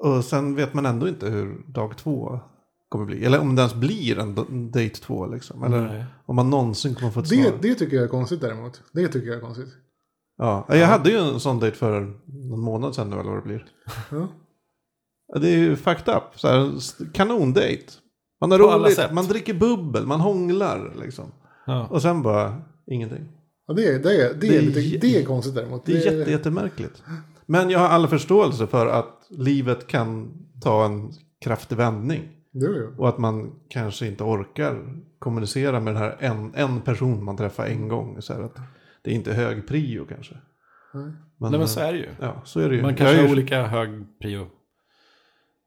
Och sen vet man ändå inte hur dag två kommer bli. Eller om det ens blir en dejt två liksom. Eller Nej. om man någonsin kommer få ett svar. Det, det tycker jag är konstigt däremot. Det tycker jag är konstigt. Ja, jag hade ju en sån dejt för någon månad sedan nu eller vad det blir. Ja. Det är ju fucked up. Så här, st- kanondejt. Man har På alla roligt, sätt. man dricker bubbel, man hånglar liksom. Ja. Och sen bara ingenting. Ja, det, är, det, är, det, Det är, lite, det är konstigt däremot. Det är jätte, jättemärkligt. Men jag har alla förståelse för att livet kan ta en kraftig vändning. Och att man kanske inte orkar kommunicera med den här en, en person man träffar en gång. Så här att det är inte hög prio kanske. Nej. Men, Nej men så är det ju. Ja, så är det ju. Man kanske är har ju- olika hög prio.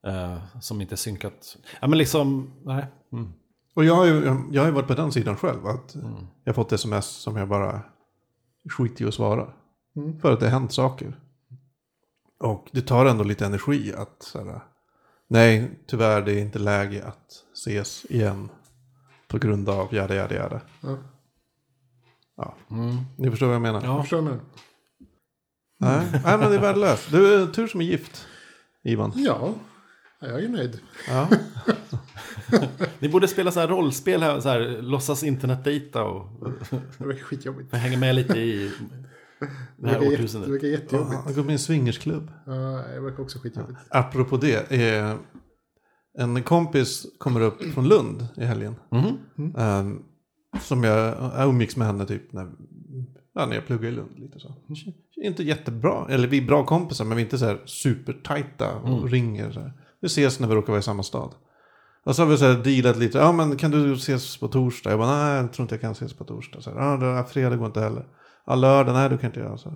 Eh, som inte är synkat. Ja men liksom, nej. Mm. Och jag har, ju, jag har ju varit på den sidan själv. Att Mm. jag har fått sms som jag bara skiter i att svara. Mm. För att det har hänt saker. Och det tar ändå lite energi att så här, nej, tyvärr det är inte läge att ses igen. På grund av jada jada jada. Ja. Ja, Mm. ni förstår vad jag menar. Jag Ja. förstår mig. Nej, nej, men det är värdelöst. Du är tur som är gift, Ivan. Ja, jag är nöjd. Ja. Ni borde spela så här rollspel här, så här låtsas internetdejta och Det verkar skitjobbigt. hänga med lite i det här jätte, det årtusendet. verkar jättejobbigt. Jag går med i en swingersklubb. Ja, det verkar också skitjobbigt. Apropå det. Eh, en kompis kommer upp från Lund i helgen. Mhm. Ehm, som jag, jag umgicks med henne typ när, ja, när jag pluggade i Lund. Lite så. Inte jättebra, eller vi är bra kompisar men vi är inte så här supertajta och ringer. Så här. Vi ses när vi råkar vara i samma stad. Och så har vi så här dealat lite, ja men kan du ses på torsdag? Jag bara, nej jag tror inte jag kan ses på torsdag. Så här, ja, fredag går inte heller. Ja, lördag, nej du kan inte göra så.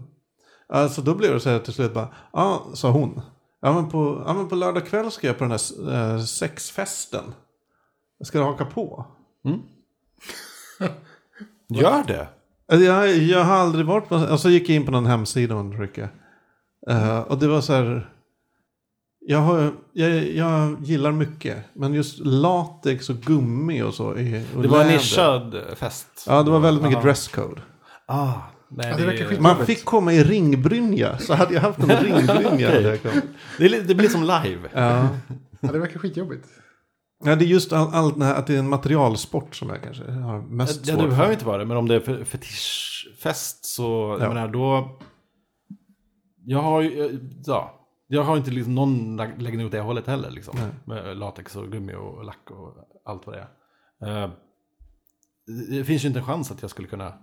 Alltså då blev det så här till slut bara, ja sa hon. Ja men, på, ja men på lördag kväll ska jag på den här eh, sexfesten. Jag ska haka på. Gör det. Alltså, Jag, jag har aldrig varit på, alltså jag gick in på någon hemsida och tryckte. Uh, och det var så här. Jag, har, jag, jag gillar mycket. Men just latex och gummi och så. är- Och Det var en nischad fest. Ja, det var väldigt mycket Aha. dresscode. Ah, nej, Ja, det skit- Man fick komma i ringbrynja. Så hade jag haft en ringbrynja. det, är, det blir som live. ja. Ja, det verkar skitjobbigt. ja, det är just allt all det här att det är en materialsport som jag kanske har mest Ja, svårt det behöver för. inte vara det, men om det är fe- fetischfest så, Ja. jag menar då... Jag har ju, ja, jag har inte liksom någon läggning åt det hållet heller liksom. Nej. Med latex och gummi och lack och allt vad det är. Eh, det finns ju inte en chans att jag skulle kunna...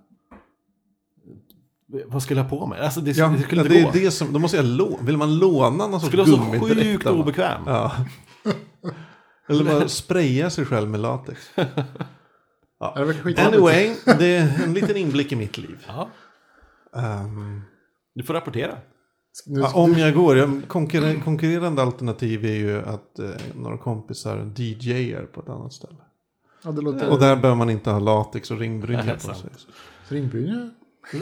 Vad skulle jag ha på mig? Alltså det, Ja, det skulle inte det gå. är det som, då måste jag låna. Vill man låna någon sorts skulle vara så gummidräkt? sjukt obekväm. Ja. Eller bara spraya sig själv med latex. Ja. Anyway, det är en liten inblick i mitt liv. Ja, Ehm, du får rapportera. Nu, ja, om jag går, jag, konkurre- konkurrerande alternativ är ju att eh, några kompisar DJar på ett annat ställe. ja, det låter... Och där behöver man inte ha latex och ringbrynja på sig. Ringbrynja?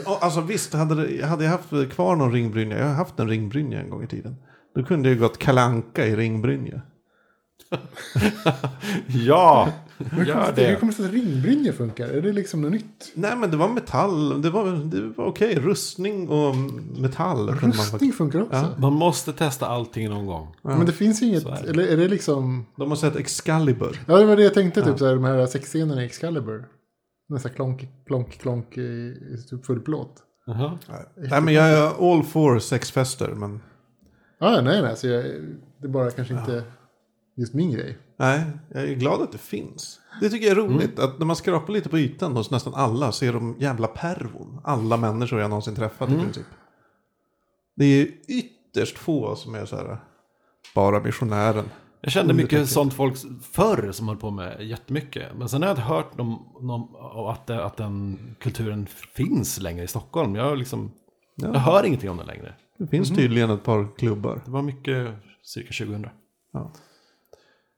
Alltså visst, hade, hade jag haft kvar någon ringbrynja, jag har haft en ringbrynja en gång i tiden. Då kunde jag gått kalanka i ringbrynja. Ja, gör kommer det, hur kommer det sig att ringbrynja funkar? Är det liksom något nytt? Nej men det var metall, det var, det var okej. Rustning och metall kunde man Rustning funkar också. Ja. Man måste testa allting någon gång. Men det finns ju inget, är det. eller är det liksom... De har sett Excalibur. Ja, det var det jag tänkte, typ så här, de här sexscenerna i Excalibur. Nästan klonk, klonk, klonk i, i typ full plåt. Jaha. Nej men jag är all for sexfester men Ja, nej, nej, så jag, det är bara kanske inte just min grej. nej, jag är glad att det finns. Det tycker jag är roligt, att när man skrapar lite på ytan hos nästan alla så är de jävla pervon. Alla människor jag någonsin träffat i princip. Det är ytterst få som är så här, bara missionären. Jag kände mycket sånt folk förr som höll på med jättemycket. Men sen har jag inte hört om, om, att, det, att den kulturen finns längre i Stockholm. Jag, liksom, jag hör ingenting om den längre. Det finns tydligen ett par klubbar. Det var mycket cirka 2000. Ja.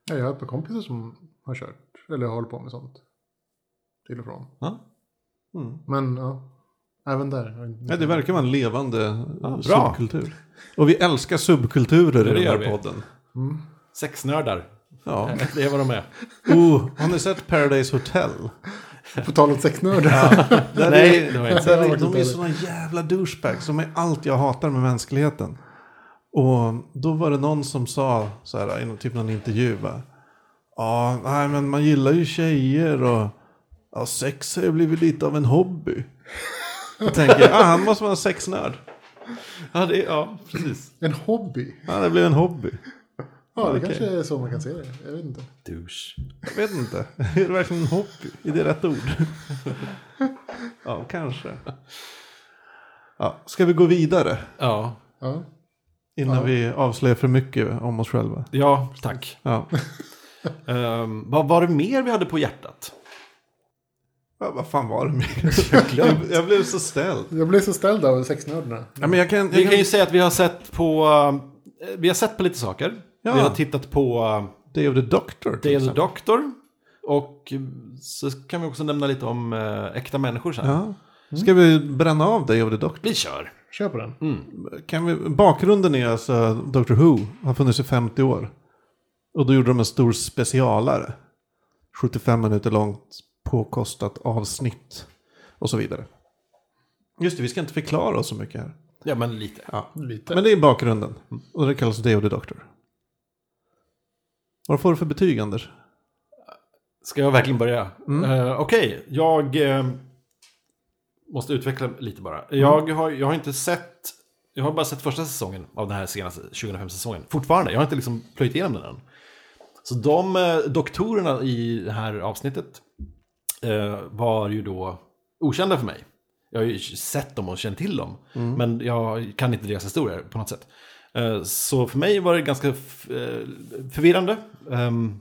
Ja, jag har ett par kompisar som har kört, eller håller på med sånt. Till och från. Ja. Mm. Men ja, även där. Ja, det verkar vara en levande Ja, subkultur. Och vi älskar subkulturer Det i den här vi. podden. Sexnördar. Ja. Det är vad de är. Oh, har ni sett Paradise Hotel? På tal om sexnördar. Där Nej, är- det jag inte. De, de är såna jävla douchebags. De är allt jag hatar med mänskligheten. Och då var det någon som sa så här i typ någon intervju. va, Ja, nej men man gillar ju tjejer och ja, sex har ju blivit lite av en hobby. Då tänker jag, ah, han måste vara en sexnörd. Ja, det ja precis. En hobby. Ja, det blev en hobby. Ja, det Okej. kanske är så man kan se det. Jag vet inte. Douche. Jag vet inte. Är det verkligen en hobby? Är det rätt ord? ja, kanske. Ja, ska vi gå vidare? Ja. Ja. Innan Ja. vi avslöjar för mycket om oss själva. ja, tack. Ja. Um, vad var det mer vi hade på hjärtat? Ja, vad fan var det mer? jag, jag blev så ställd. Jag blev så ställd av sexnördarna. Ja, men jag kan, jag Vi kan, ju säga att vi har sett på, eh, vi har sett på lite saker. Ja. Vi har tittat på eh, Day of the Doctor. Day of the. Doctor. Och så kan vi också nämna lite om äh, äkta människor sen. Ja. Ska vi bränna av Day of the Doctor? Vi kör. Kör på den. Kan vi, bakgrunden är alltså Doctor Who har funnits i 50 år. Och då gjorde de en stor specialare. 75 minuter långt påkostat avsnitt. Och så vidare. Just det, vi ska inte förklara oss så mycket här. Ja, men lite. Ja. Lite. Men det är bakgrunden. Och det kallas Day of the Doctor. Vad får du för betyg Anders? Ska jag verkligen börja? Eh, Okej, jag eh, måste utveckla lite bara. Jag, har, jag har inte sett, jag har bara sett första säsongen av den här senaste 2005-säsongen. Fortfarande, jag har inte liksom plöjt igenom den än. Så de eh, doktorerna i det här avsnittet eh, var ju då okända för mig. Jag har ju sett dem och känt till dem. Men jag kan inte deras historier på något sätt. Eh, så för mig var det ganska eh, förvirrande. Ehm,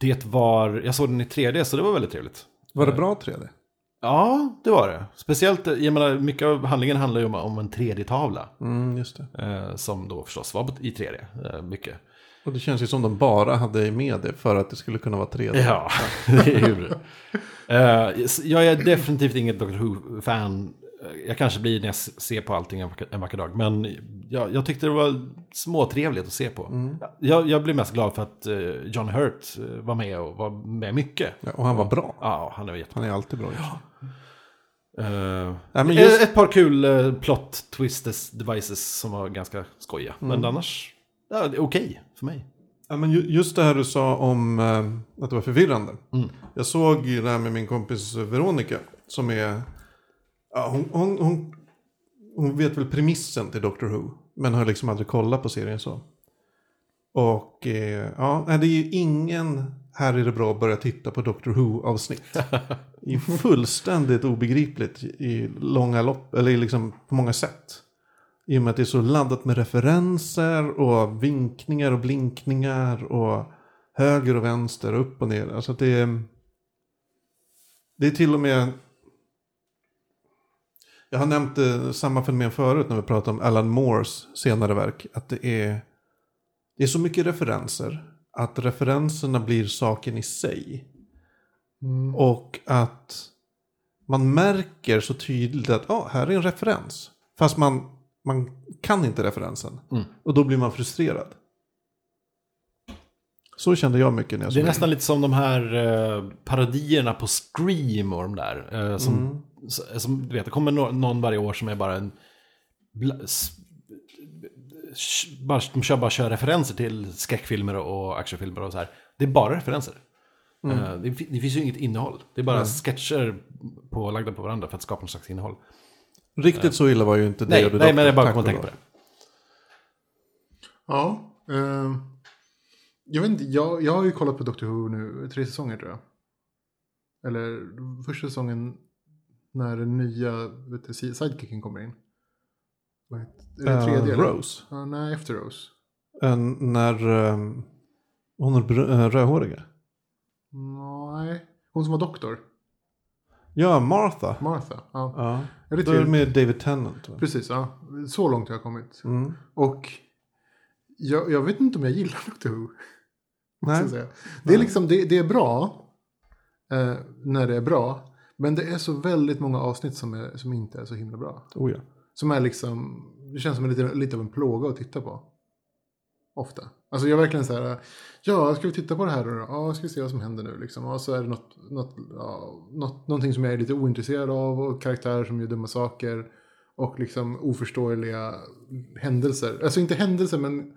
det var, jag såg den i 3D så det var väldigt trevligt. Var det bra 3D? Ja, det var det. Speciellt, jag menar, mycket av handlingen handlar ju om, om en 3D-tavla. Mm, just det. Eh, som då förstås var i 3D, eh, mycket. Och det känns ju som de bara hade med det för att det skulle kunna vara 3D. Ja, det är ju. Eh, jag är definitivt inget Doctor Who-fan. Jag kanske blir när jag ser på allting en vacker, en vacker dag. Men jag, jag tyckte det var småtrevligt att se på. Mm. Jag, jag blev mest glad för att eh, John Hurt eh, var med och var med mycket. Ja, och han var bra. Ja, han är jättebra. Han är alltid bra. Uh, men just- Ett par kul uh, plot twistes devices som var ganska skojiga. Mm. Men annars, ja, det är okej för mig. Ja, men ju- just det här du sa om eh, att det var förvirrande. Mm. Jag såg ju det här med min kompis Veronica. Som är... Ja, hon, hon, hon, hon vet väl premissen till Doctor Who. Men har liksom aldrig kollat på serien så. Och ja, det är ju ingen här är det bra att börja titta på Doctor Who-avsnitt. Det är fullständigt obegripligt i långa lopp, eller liksom på många sätt. I och med att det är så laddat med referenser och vinkningar och blinkningar och höger och vänster och upp och ner. Alltså att det är... Det är till och med... Jag har nämnt eh, samma fenomen förut när vi pratade om Alan Moores senare verk. Att det är... Det är så mycket referenser. Att referenserna blir saken i sig. Mm. Och att man märker så tydligt att ah, här är en referens. Fast man, man kan inte referensen. Mm. Och då blir man frustrerad. Så kände jag mycket när jag Det är såg nästan lite som de här eh, parodierna på Scream och de där. eh, som, Mm. som, du vet, det kommer nå- någon varje år som är bara en... bara, de kör bara kör referenser till skräckfilmer och actionfilmer och så här. Det är bara referenser. Mm. Eh, det, det finns ju inget innehåll. Det är bara sketcher pålagda på varandra för att skapa någon slags innehåll. Riktigt så illa var ju inte det. Nej, nej men jag bara kom att och tänka på det. Ja. Eh, jag vet inte, jag, jag har ju kollat på Doctor Who nu, tre säsonger tror jag. Eller första säsongen när den nya vet du, sidekicken kommer in. Vad heter, är det Eh, tredje? eller? Rose. Ja, nej, efter Rose. Eh, när um, hon är eh, rödhåriga. Nej, hon som var doktor. Ja, Martha. Martha. Ja. Ja. Är det är det tredje? med David Tennant. va? Precis, ja. Så långt har jag kommit. Mm. Och jag, jag vet inte om jag gillar Doctor Who. Nej. Det är liksom, det, det är bra. Eh, när det är bra. Men det är så väldigt många avsnitt som, är, som inte är så himla bra. Oh, ja. Som är liksom, det känns som lite, lite av en plåga att titta på. Ofta. Alltså jag är verkligen så här, ja ska vi titta på det här då? Ja, ska vi se vad som händer nu liksom. Och så är det något, något, ja, något, någonting som jag är lite ointresserad av och karaktärer som gör dumma saker. Och liksom oförståeliga händelser. Alltså inte händelser men,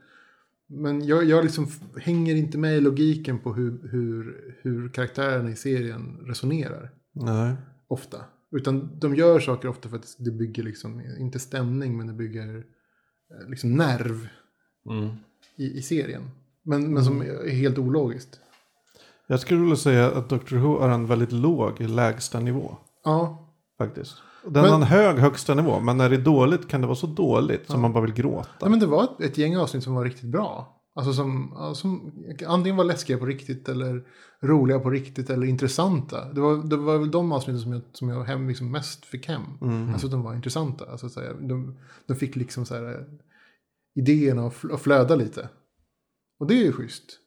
men jag, jag liksom hänger inte med i logiken på hur, hur, hur karaktärerna i serien resonerar Nej. ofta. Utan de gör saker ofta för att det bygger liksom, inte stämning, men det bygger eh, liksom nerv Mm. i, i serien. Men, men som är helt ologiskt. Jag skulle vilja säga att Doctor Who har en väldigt låg lägsta nivå. Ja, Faktiskt. Den Men- har en hög högsta nivå. Men när det är dåligt kan det vara så dåligt som man bara vill gråta. ja men det var ett, ett gäng avsnitt som var riktigt bra. Alltså som, ja, som antingen var läskiga på riktigt eller roliga på riktigt eller intressanta. Det var, det var väl de avsnitten som jag, som jag hem liksom mest fick hem. Alltså de var intressanta. Alltså, så här, de, de fick liksom så här, idéerna att fl- att flöda lite. Och det är ju schysst.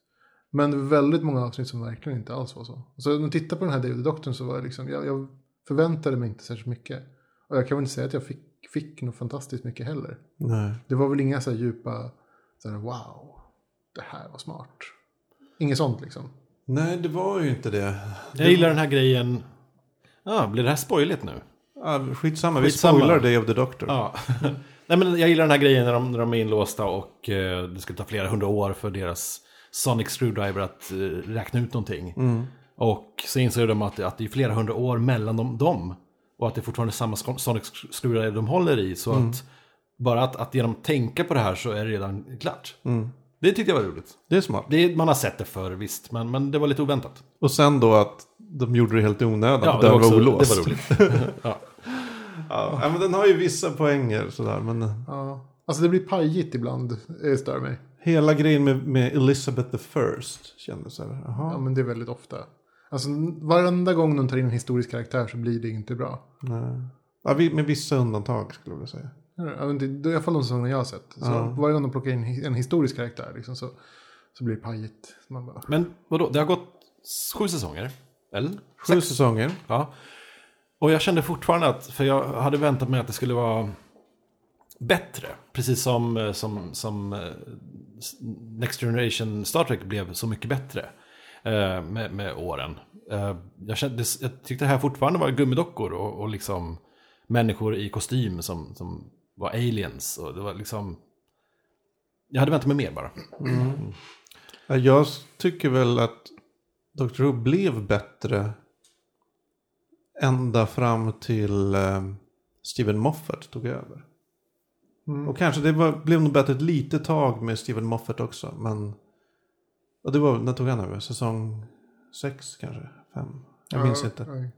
Men det var väldigt många avsnitt som verkligen inte alls var så. Så när jag tittar på den här David Doktorn så var jag liksom, jag, jag förväntade mig inte särskilt mycket. Och jag kan väl inte säga att jag fick, fick något fantastiskt mycket heller. Nej. Det var väl inga så här djupa, så här, wow, det här var smart. Inget sånt liksom. Nej, det var ju inte det. Jag gillar den här grejen. Ja, blir det här spoiligt nu? Ja, skitsamma, vi Skitsamma. spoilar Day of the Doctor. Ja. Nej, men jag gillar den här grejen när de, när de är inlåsta och eh, det skulle ta flera hundra år för deras Sonic Screwdriver att eh, räkna ut någonting. Och så inser de att, att det är flera hundra år mellan dem, dem. Och att det är fortfarande samma Sonic Screwdriver de håller i. Så att bara att, att genom att tänka på det här så är det redan klart. Det tyckte jag var roligt. Det är smart. Det, man har sett det förr visst, men, men det var lite oväntat. Och sen då att de gjorde det helt i onödan. Ja, det var, också, det olåst. var roligt. ja. Ja, ja, men den har ju vissa poänger sådär. Men Ja. Alltså det blir pajigt ibland, det stör mig. hela grejen med, med Elizabeth the First kändes så här. Ja, Jaha. men det är väldigt ofta. Alltså varenda gång de tar in en historisk karaktär så blir det inte bra. Nej. Ja, med vissa undantag skulle jag vilja säga. I alla fall de säsongerna jag har sett. Så Ja. Varje gång de plockar in en historisk karaktär liksom, så, så blir det pajigt. Bara, Men vadå, det har gått sju säsonger? Eller? Sju säsonger. Ja. Och jag kände fortfarande att, för jag hade väntat mig att det skulle vara bättre. Precis som, eh, som, som eh, Next Generation Star Trek blev så mycket bättre eh, med, med åren. Jag, kände, jag tyckte det här fortfarande var gummidockor och, och liksom människor i kostym som, som var aliens. Och det var liksom... Jag hade väntat mig mer bara. Ja, Jag tycker väl att Dr. Who blev bättre ända fram till eh, Steven Moffat tog över. mm. Och kanske det var, blev nog bättre ett litet tag med Steven Moffat också. Men och det var, när tog han över? Säsong sex kanske? Fem? Jag minns ja, inte. ja.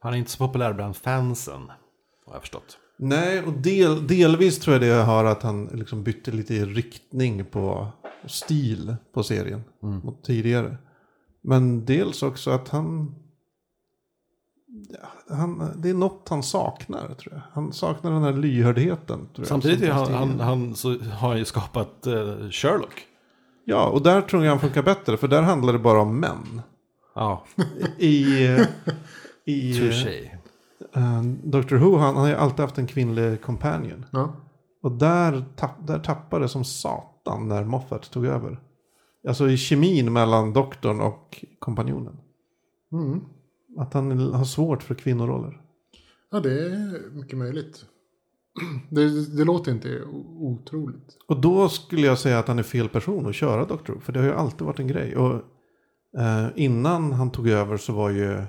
Han är inte så populär bland fansen, har jag förstått. Nej, och del, delvis tror jag det jag har att han liksom bytte lite riktning på stil på serien mot tidigare. Men dels också att han, han... Det är något han saknar, tror jag. Han saknar den här lyhördheten. Tror jag, Samtidigt är han, han, han, så har han ju skapat eh, Sherlock. Ja, och där tror jag han funkar bättre, för där handlar det bara om män. Ja, I... i touché. Uh, Dr. Who, han, han har ju alltid haft en kvinnlig companion. Ja. Och där, tapp, där tappade det som satan när Moffat tog över. Alltså i kemin mellan doktorn och kompanjonen. Mm. Att han har svårt för kvinnoroller. ja, det är mycket möjligt. Det, det låter inte otroligt. Och då skulle jag säga att han är fel person att köra Dr. Who. För det har ju alltid varit en grej. Och eh, innan han tog över så var ju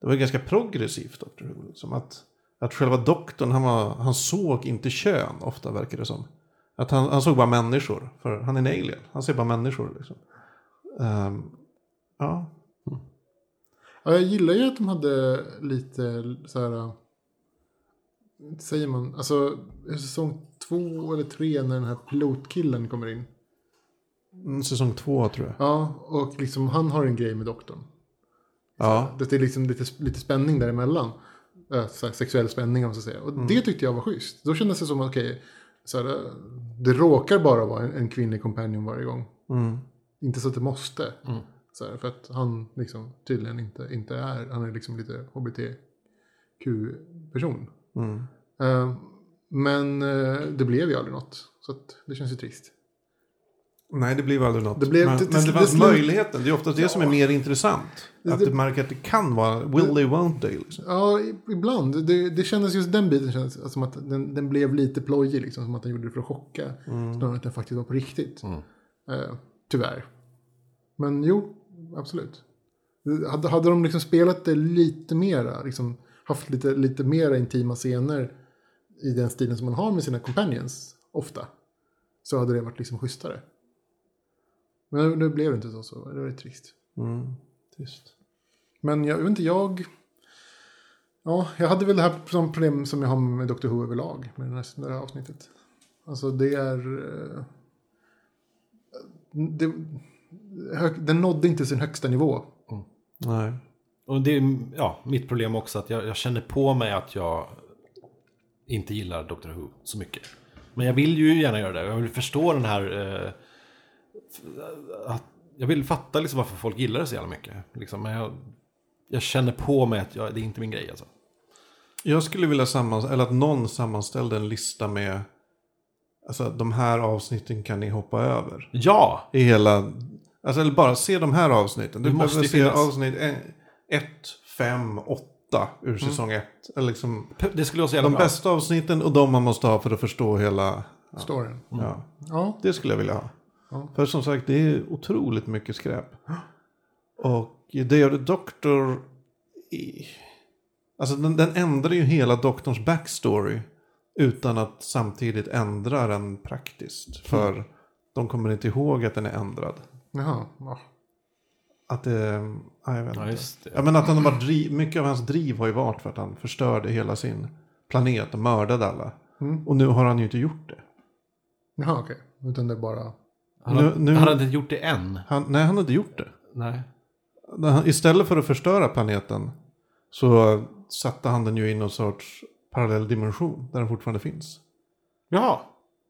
det var ganska progressivt Dr. Who. Liksom att, att själva doktorn, han, var, han såg inte kön ofta verkar det som. Att han, han såg bara människor. För han är en alien. Han ser bara människor liksom. Ehm, ja. Ja, jag gillar ju att de hade lite så här. Säger man? Alltså säsong två eller tre när den här pilotkillen kommer in. Mm, Säsong två tror jag. Ja, och liksom han har en grej med doktorn. Ja. Det är liksom lite, lite spänning däremellan. Äh, så sexuell spänning om man ska säga. Och det tyckte jag var schysst. Då kändes det som att okej, så här, äh, det råkar bara vara en, en kvinnlig companion varje gång. Mm. Inte så att det måste. Så här, för att han liksom tydligen inte, inte är, han är liksom lite hbtq-person. Mm. Eh, men eh, det blev ju aldrig något. Så det känns ju trist. Nej, det blev aldrig något. Det blev- men, det- det- men det det fanns slut- möjligheten. Det är ofta det som är mer intressant. Det- Att det- du märker att det kan vara will they, won't they. Liksom. Ja, ibland. Det, det kändes just den biten kändes som att den, den blev lite plojig. Liksom, som att den gjorde det för att chocka. Snarare än att den faktiskt var på riktigt. Eh, tyvärr. Men jo, absolut. Hade, hade de liksom spelat det lite mera, liksom, haft lite, lite mera intima scener i den stilen som man har med sina companions ofta. Så hade det varit liksom schysstare. Men nu blev det inte så, så det var trist. Mm. Tyst. Men jag vet inte, jag... Ja, jag hade väl det här som problem som jag har med Dr. Who överlag. Med det här, det avsnittet. Alltså det är... eh, Det, den nådde inte sin högsta nivå. Nej. Och det är ja, mitt problem också att jag, jag känner på mig att jag inte gillar Doctor Who så mycket. Men jag vill ju gärna göra det. Jag vill förstå den här... Eh, att, jag vill fatta liksom varför folk gillar det så jävla mycket. Liksom, men jag, jag känner på mig att jag, det är inte min grej alltså. Jag skulle vilja sammans eller att någon sammanställde en lista med Alltså de här avsnitten kan ni hoppa över. Ja! I hela, alltså eller bara se de här avsnitten. Du Det måste se finnas. avsnitt 1, 5, 8 ur säsong 1. Eller liksom Det skulle vara så jävla de bra. bästa avsnitten och de man måste ha för att förstå hela. Storyn. Ja, Ja, det skulle jag vilja ha. Ja. För som sagt, det är otroligt mycket skräp. Och det gör Doktor... I... Alltså den, den ändrar ju hela doktorns backstory. Utan att samtidigt ändra den praktiskt. För de kommer inte ihåg att den är ändrad. jaha. Ja. Att det... Ja, jag vet Ja, inte. just det. Ja, men att han har bara driv, mycket av hans driv har ju varit för att han förstörde hela sin planet och mördade alla. Mm. Och nu har han ju inte gjort det. Jaha, okej. Utan det är bara... Han, har, Nu- nu- han har inte gjort det än. Han, nej, han inte gjort det. Nej. istället för att förstöra planeten så satte han den ju i någon sorts parallell dimension där den fortfarande finns. Jaha,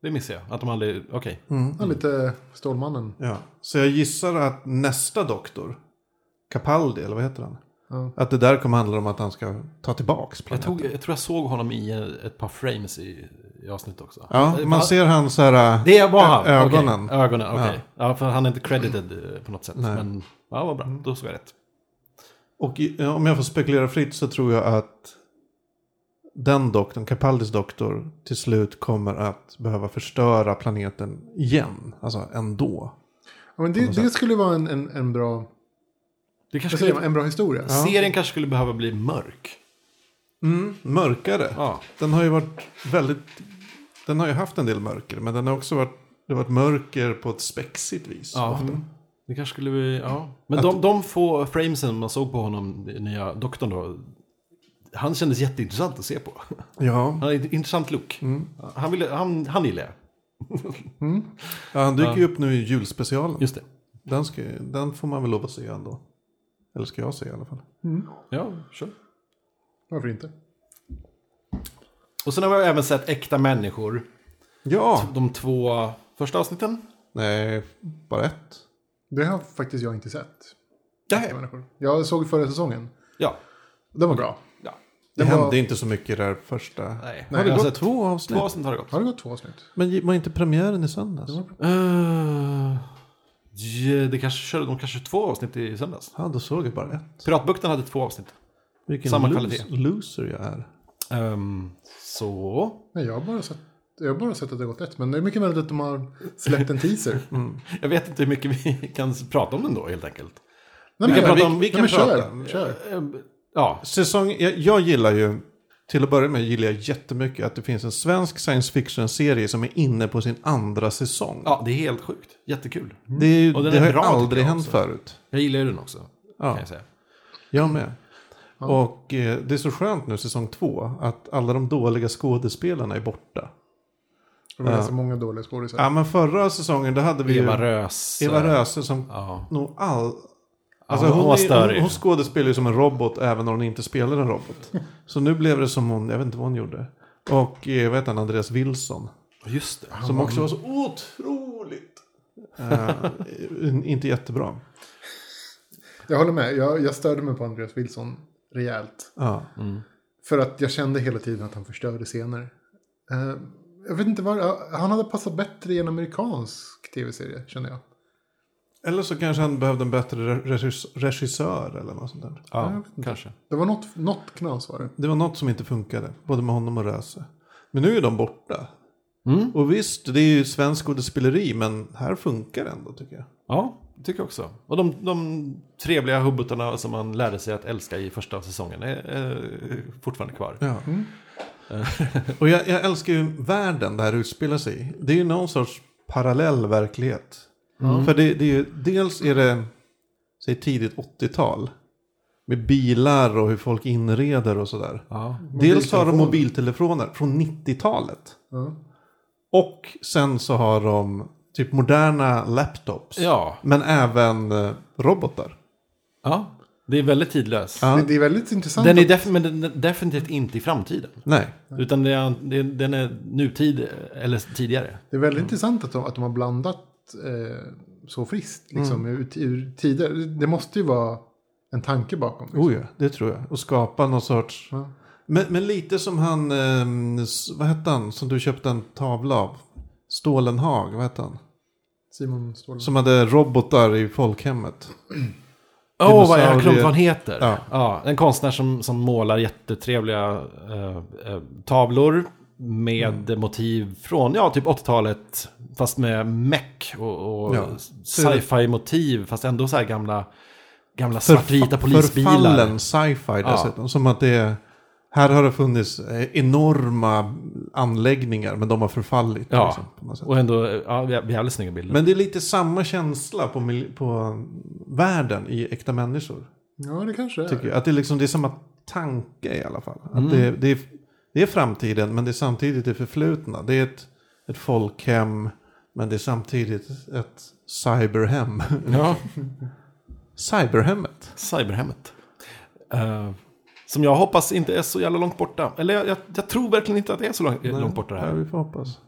det missade jag. Att de aldrig, okej. Ja, lite Stålmannen. Ja, så jag gissar att nästa doktor, Capaldi, eller vad heter han? Ja. Att det där kommer handla om att han ska ta tillbaks Jag, planeten. tog, jag tror jag såg honom i ett par frames i, i avsnitt också. Ja, Eh, man ser han så här... Det var han? Ögonen. Okej, ögonen, okej. Ja. för han är inte credited eh, på något sätt. Nej. Men ja, vad bra. Då såg jag rätt. Och i, om jag får spekulera fritt så tror jag att den doktorn, Capaldis doktor, till slut kommer att behöva förstöra planeten igen. Alltså ändå. Ja, men det, det skulle vara en, en, en, bra, Det kanske skulle, en bra historia. Serien kanske skulle behöva bli mörk. Mm, mörkare. Ja. Den har ju varit väldigt... Den har ju haft en del mörker, men den har också varit... Det har varit mörker på ett spexigt vis. Ja. ofta. Det kanske skulle bli, ja. Men de, de få framesen man såg på honom, nya doktorn då. Han kändes jätteintressant att se på. Ja. Han har ett intressant look. Han, ville, han, han gillar jag. ja, han dyker ju upp nu i julspecialen. Just det. Den, ska, den får man väl lov att se ändå. Eller ska jag se i alla fall. Ja, kör. Varför inte? Och sen har vi även sett Äkta människor. Ja! De två första avsnitten. Nej, bara ett. Det har faktiskt jag inte sett. Nej. Människor. Jag såg förra säsongen. Ja. Den var bra. ja. Det Den var- hände inte så mycket där första. Nej. Nej, Har det gått sett två avsnitt? Två avsnitt har det gått. Har det gått två avsnitt? Men var inte premiären i söndags? Uh, ja, det kanske körde de kanske två avsnitt i söndags. Ja, då såg jag bara ett. Piratbukten hade två avsnitt. Vilken Samma los- kvalitet. loser jag är. Ehm, så. Nej, jag har bara sett, jag har bara sett att det har gått ett. Men det är mycket möjligt att de har släppt en teaser. Jag vet inte hur mycket vi kan prata om den då helt enkelt. Nej, Vi kan men- prata om- vi nej, kan men prata. Kör, kör. Ehm, ja, Säsong, jag, jag gillar ju, till att börja med gillar jag jättemycket att det finns en svensk science fiction-serie som är inne på sin andra säsong. ja, det är helt sjukt. Jättekul. Det, är, ju- Och den det är har ju aldrig hänt också. förut. Jag gillar ju den också. Ja. Kan jag säga. Jag med. Och eh, det är så skönt nu, säsong två, att alla de dåliga skådespelarna är borta. Det var ganska många dåliga skådisar. Ja, men förra säsongen, då hade vi Eva ju Rös. Eva Röse som Ja. nog all... Alltså hon hon, var är- hon, hon skådespelar ju som en robot även när hon inte spelar en robot. Så nu blev det som hon, jag vet inte vad hon gjorde. Och eh, vad heter han, Andreas Wilson. Just det. Som också var så otroligt... eh, inte jättebra. Jag håller med. Jag, jag störde mig på Andreas Wilson rejält. Ja. För att jag kände hela tiden att han förstörde scener. Eh, jag vet inte vad, han hade passat bättre i en amerikansk tv-serie känner jag. Eller så kanske han behövde en bättre re- regis- regissör eller något sånt där. Ja, kanske. Det var något, något knas var det. Det var något som inte funkade, både med honom och Röse. Men nu är de borta. Mm. Och visst, det är ju svensk skådespeleri, men här funkar det ändå tycker jag. Ja, tycker jag också. Och de, de trevliga hubbutarna som man lärde sig att älska i första säsongen är, är fortfarande kvar. Ja. och jag, jag älskar ju världen det här utspelar sig i. Det är ju någon sorts parallell verklighet. För det, det är ju, dels är det, säg tidigt 80-tal. Med bilar och hur folk inreder och sådär. Ja. Dels har de mobiltelefoner från 90-talet. Ja. Och sen så har de typ moderna laptops. Ja. Men även eh, robotar. ja, det är väldigt tidlös. Ja. Det, det är väldigt intressant. Den är def- men den är definitivt inte i framtiden. Nej. Utan det är, det, den är nutid eller tidigare. Det är väldigt intressant att de, att de har blandat eh, så friskt. Liksom, ur, ur tider. Det måste ju vara en tanke bakom. Liksom. Oh ja, det tror jag. Och skapa någon sorts... Ja. Men, men lite som han, eh, vad hette han, som du köpte en tavla av? Stålenhag, vad hette han? Simon Ståhl. Som hade robotar i folkhemmet. Åh, vad jag glömt vad han heter. Ja. Ja. en konstnär som, som målar jättetrevliga eh, eh, tavlor med motiv från ja, typ 80-talet. Fast med meck och, och Ja. sci-fi motiv. Fast ändå så här gamla, gamla svartvita polisbilar. Förfallen sci-fi dessutom. Som att det är, här har det funnits eh, enorma anläggningar men de har förfallit. Ja, liksom, på något sätt. och ändå ja, jävligt snygga bilder. Men det är lite samma känsla på, på världen i äkta människor. Ja, det kanske är. Tycker jag. Att det, är liksom, det är samma tanke i alla fall. Att Mm. det, det, är, det är framtiden men det är samtidigt det förflutna. Det är ett, ett folkhem men det är samtidigt ett cyberhem. ja. Cyberhemmet. Cyberhemmet. Eh, som jag hoppas inte är så jävla långt borta. Eller jag, jag, jag tror verkligen inte att det är så långt, långt borta det Ja, här. vi får hoppas.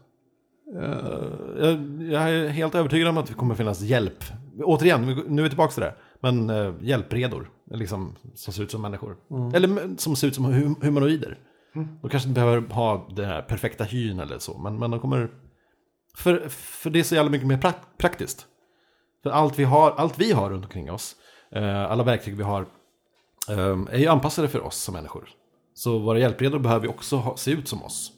Jag, jag är helt övertygad om att det kommer finnas hjälp. Återigen, nu är vi tillbaka till det. Men uh, hjälpredor, liksom, som ser ut som människor. Eller m- som ser ut som hum humanoider. De kanske inte behöver ha den här perfekta hyn eller så. Men, men de kommer... För, för det är så jävla mycket mer prak- praktiskt. För allt vi har, allt vi har runt omkring oss, eh, alla verktyg vi har, eh, är ju anpassade för oss som människor. Så våra hjälpredor behöver ju också ha, se ut som oss.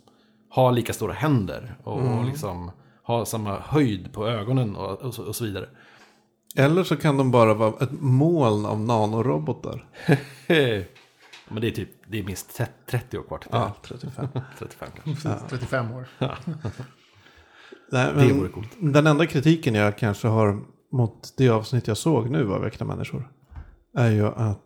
Ha lika stora händer och, och liksom ha samma höjd på ögonen och, och, så, och så vidare. Eller så kan de bara vara ett moln av nanorobotar. Men det är typ, det är minst 30 år kvar till det. Ja, 35. 35 kanske. 35 år. Nej, Det vore coolt. Den enda kritiken jag kanske har mot det avsnitt jag såg nu av Äkta människor. Är ju att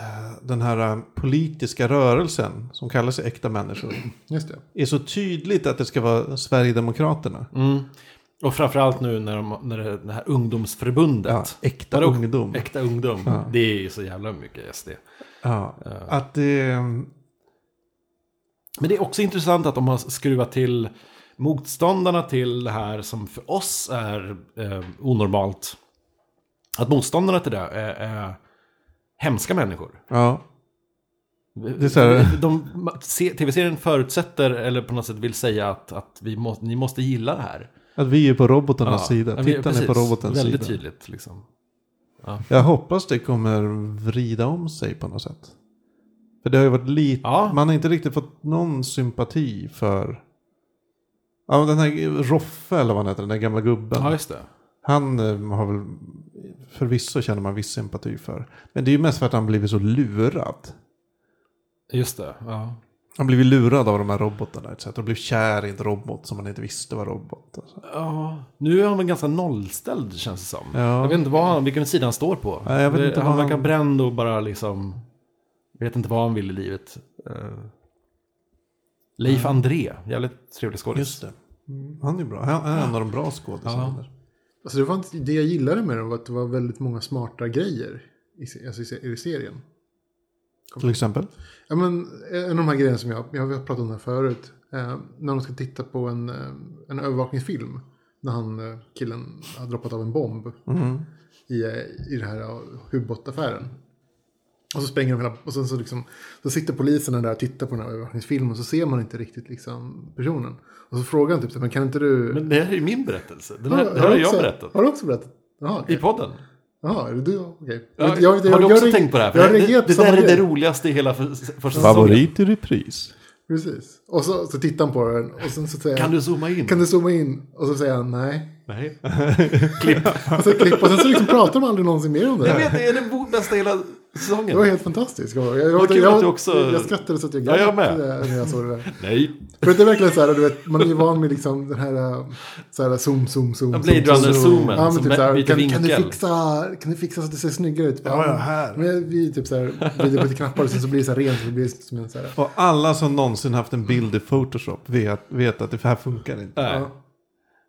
eh, den här eh, politiska rörelsen som kallar sig Äkta människor. Just det. Är så tydligt att det ska vara Sverigedemokraterna. Mm. Och framförallt nu när, de, när det, det här ungdomsförbundet. Ja, äkta Vadå? ungdom. Äkta ungdom. Ja. Det är ju så jävla mycket SD. Ja, att det... Men det är också intressant att de har skruvat till motståndarna till det här som för oss är eh, onormalt. Att motståndarna till det är, är hemska människor. Ja, Tv-serien förutsätter, eller på något sätt vill säga att, att vi må, ni måste gilla det här. Att vi är på robotarnas sida. Ja, vi- Tittarna är på robotens Väldigt sida. tydligt liksom. Jag hoppas det kommer vrida om sig på något sätt. För det har ju varit lite, Ja. man har inte riktigt fått någon sympati för... Ja, den här Roffe eller vad han heter, den där gamla gubben. Ja, just det. Han eh, har väl, förvisso känner man viss sympati för. Men det är ju mest för att han blivit så lurad. Just det, ja. Han blivit lurad av de här robotarna etc. Och blev kär i en robot som han inte visste var robot. Alltså. Ja, nu är han väl ganska nollställd känns det som. Ja. Jag vet inte vad han, vilken sida han står på. Nej, jag vet Det- inte han verkar han- bränd och bara liksom... Vet inte vad han vill i livet. Eh, Leif André, jävligt trevlig skådis. Just det. Mm, Han är bra. Han är en av de bra skådisarna. Ja. Alltså det, var inte, det jag gillade med den var att det var väldigt många smarta grejer i, alltså i, se- i. Till exempel. Ja, men en av de här grejerna som jag, jag har pratat om det här förut. Eh, när de ska titta på en, eh, en övervakningsfilm. När han, eh, killen har droppat av en bomb Mm. i, eh, i den här eh, hubåtaffären. Och så spränger de hela, och sen så, liksom, så sitter poliserna där och tittar på den här övervakningsfilmen. Och så ser man inte riktigt liksom personen. Och så frågar han typ, men kan inte du... Men det här är ju min berättelse. Den här, Ja, det här har jag också- berättat. Har du också berättat? Jaha, I okej. podden. Jaha, är det du? Okej. Ja, Jag- jag- har du också jag- tänkt på det här? För det, det, det där är det roligaste i hela för, första säsongen. Favorit i repris. Precis. Och så, så tittar han på den och sen så säger Kan du zooma in? kan du zooma in? Och så säger han nej. Nej. Klipp. Och så klipp och sen så liksom pratar de aldrig någonsin mer om det Jag vet, det är det bästa i hela säsongen. Det var helt fantastiskt. Jag, jag, jag, du också- jag skrattade så att jag Ja, jag grät med. när jag såg det där. Nej. För det är verkligen så här, du vet, man är ju van med liksom den här, äh, så här zoom, zoom, zoom. Ja, Blade zoom, zoom. Runner-zoomen Ja, men typ så här, kan, kan, du fixa, kan du fixa så att det ser snyggare ut? Ja, ja, här. Men vi typ så här, vrider på lite knappar och sen så blir det så här rent. Så det blir som en så här, Och alla som någonsin haft en bild i Photoshop vet, vet att det här funkar inte. Nej. ja.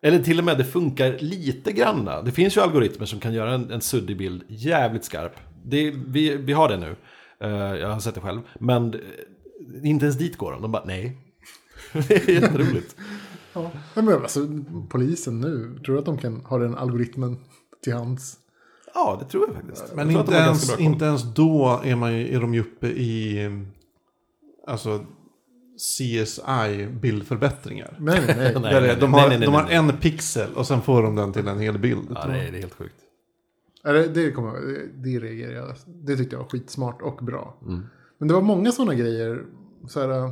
Eller till och med det funkar lite granna. Det finns ju algoritmer som kan göra en, en suddig bild jävligt skarp. Det, vi, vi har det nu. Eh, jag har sett det själv. Men eh, inte ens dit går de. De bara nej. det är jätteroligt. Ja, men alltså polisen nu, tror du att de kan ha den algoritmen till hands? Ja, det tror jag faktiskt. Men jag inte ens, inte ens då är, man ju, är de ju uppe i alltså, CSI-bildförbättringar. Nej, nej, nej. De nej, har, nej, nej, de har nej. en pixel och sen får de den till en hel bild. Ja, det är, det är helt sjukt. Det, det, kommer, jag- det, det reagerade jag. Det tyckte jag var skitsmart och bra. Mm. Men det var många sådana grejer. Så här, äh,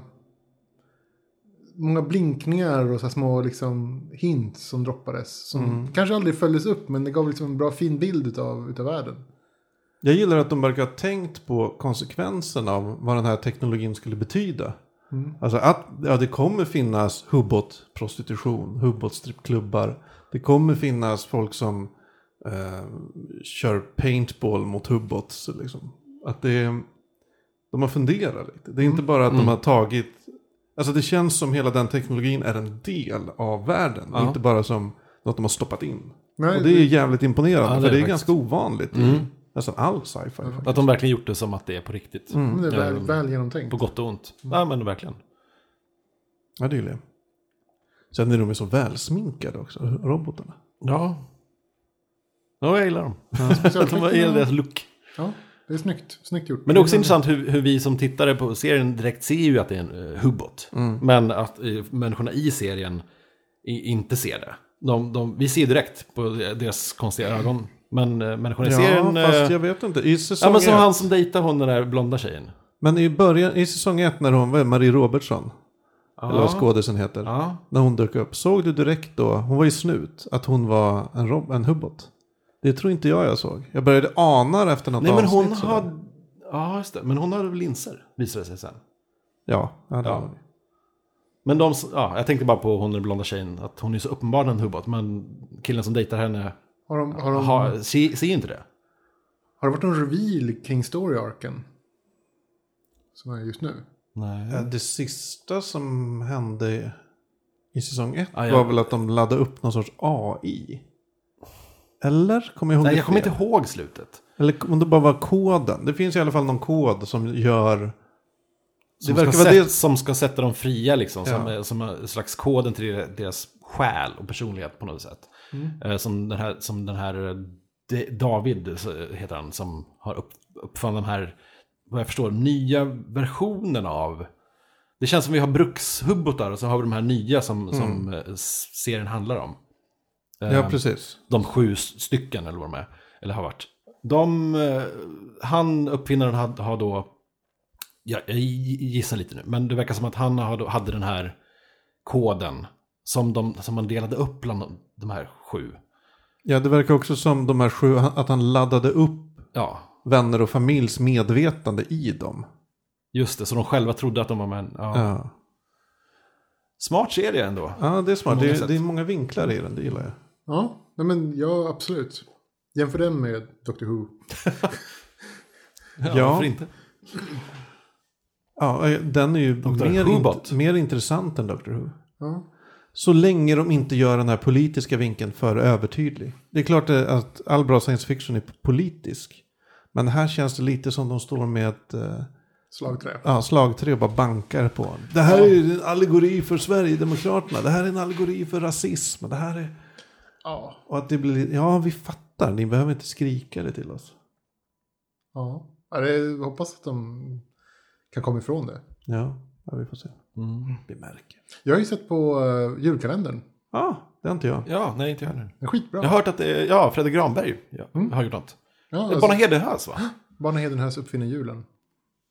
många blinkningar och så här små liksom, hint som droppades. Som Mm. kanske aldrig följdes upp, men det gav liksom en bra fin bild utav, utav världen. Jag gillar att de verkar ha tänkt på konsekvenserna av vad den här teknologin skulle betyda. Mm. Alltså att ja, det kommer finnas hubbot-prostitution, hubbot-strippklubbar. Det kommer finnas folk som eh, kör paintball mot hubbots. Liksom. Att det, de har funderat lite. Det är inte bara att de har tagit... Alltså det känns som hela den teknologin är en del av världen. Ja. Inte bara som något de har stoppat in. Nej, Och det är ju jävligt imponerande, Ja, det för är det är det ganska ovanligt i nästan all sci-fi. faktiskt. Att de verkligen gjort det som att det är på riktigt. men det är väl, väl genomtänkt. På gott och ont. Ja men verkligen. Ja, det gillar jag. Sen är de ju så välsminkade också, robotarna. Ja. Ja, jag gillar dem. Speciellt De gillar deras look. Ja, det är snyggt. Snyggt gjort. Men det är också intressant hur, hur vi som tittare på serien direkt ser ju att det är en uh, hubbot. Men att uh, människorna i serien i, inte ser det. De, de, vi ser direkt på deras konstiga ögon. Men uh, människorna i Ja, serien... fast eh, jag vet inte. I ja, säsong men som ett, han som dejtar hon den där blonda tjejen. men i början, i säsong ett när hon var Marie Robertson, eller vad skådisen heter, Ja. när hon dök upp, såg du direkt då, hon var ju snut, att hon var en, rob- en hubbot? Det tror inte jag jag såg. Jag började ana det efter något Nej men hon avsnitt sådär. har... Ja, just det. Men hon hade väl linser, visade det sig sen. Ja, ja, det Ja. var det. Men de, ja, jag tänkte bara på hon den blonda tjejen. Att hon är så uppenbarligen en hubbot. Men killen som dejtar henne Har, de, har, de, har, ser, ser inte det. har det varit någon reveal kring story-arken? Som är just nu? Nej. Det sista som hände i säsong ett Ah, ja. var väl att de laddade upp någon sorts AI. Eller? Kommer jag ihåg Nej, det jag kommer inte ihåg slutet. Eller om det bara var koden. Det finns i alla fall någon kod som gör... Som, verkar ska, vara sätt, det- som ska sätta dem fria liksom. Som, Ja. är, som en slags koden till deras själ och personlighet på något sätt. Eh, som den här, som den här eh, David så heter han. Som har upp, uppfann de här, vad jag förstår, nya versionerna av... Det känns som vi har brukshubbotar och så har vi de här nya som, som eh, serien handlar om. Ja, Eh, precis. de sju stycken eller vad de är. Eller har varit. De, eh, han, uppfinnaren, har då, ja, jag gissar lite nu, men det verkar som att han hade den här koden som, de, som man delade upp bland de, här sju. Ja, det verkar också som de här sju, att han laddade upp Ja, vänner och familjs medvetande i dem. just det, så de själva trodde att de var män. Ja. Ja, Smart serie ändå. ja det är smart. Det, det är många vinklar i den, det gillar jag. Ja, nej, men ja, absolut. Jämför den med Doctor Who. Ja, Ja. varför inte? Ja, eh, den är ju mer, int- mer intressant än Doctor Who. Ja. Så länge de inte gör den här politiska vinkeln för övertydlig. Det är klart eh, att all bra science fiction är politisk. Men här känns det lite som de står med ett eh, Slagträ. ja, slagträ och bara bankar på. Det här är en allegori för Sverigedemokraterna. Det här är en allegori för rasism. Det här är... Ja. Och att det blir... Ja, vi fattar. Ni behöver inte skrika det till oss. Ja. ja det, jag hoppas att de kan komma ifrån det. Ja, ja vi får se. Mm. Vi märker. Jag har ju sett på uh, julkalendern. Ja, det har inte jag. Ja, nej inte jag heller. Den är skitbra. Jag har hört att det är, ja, Fredrik Granberg ja, har gjort något. Ja, Alltså, Barna Hedenhös va? Barna Hedenhös uppfinner julen.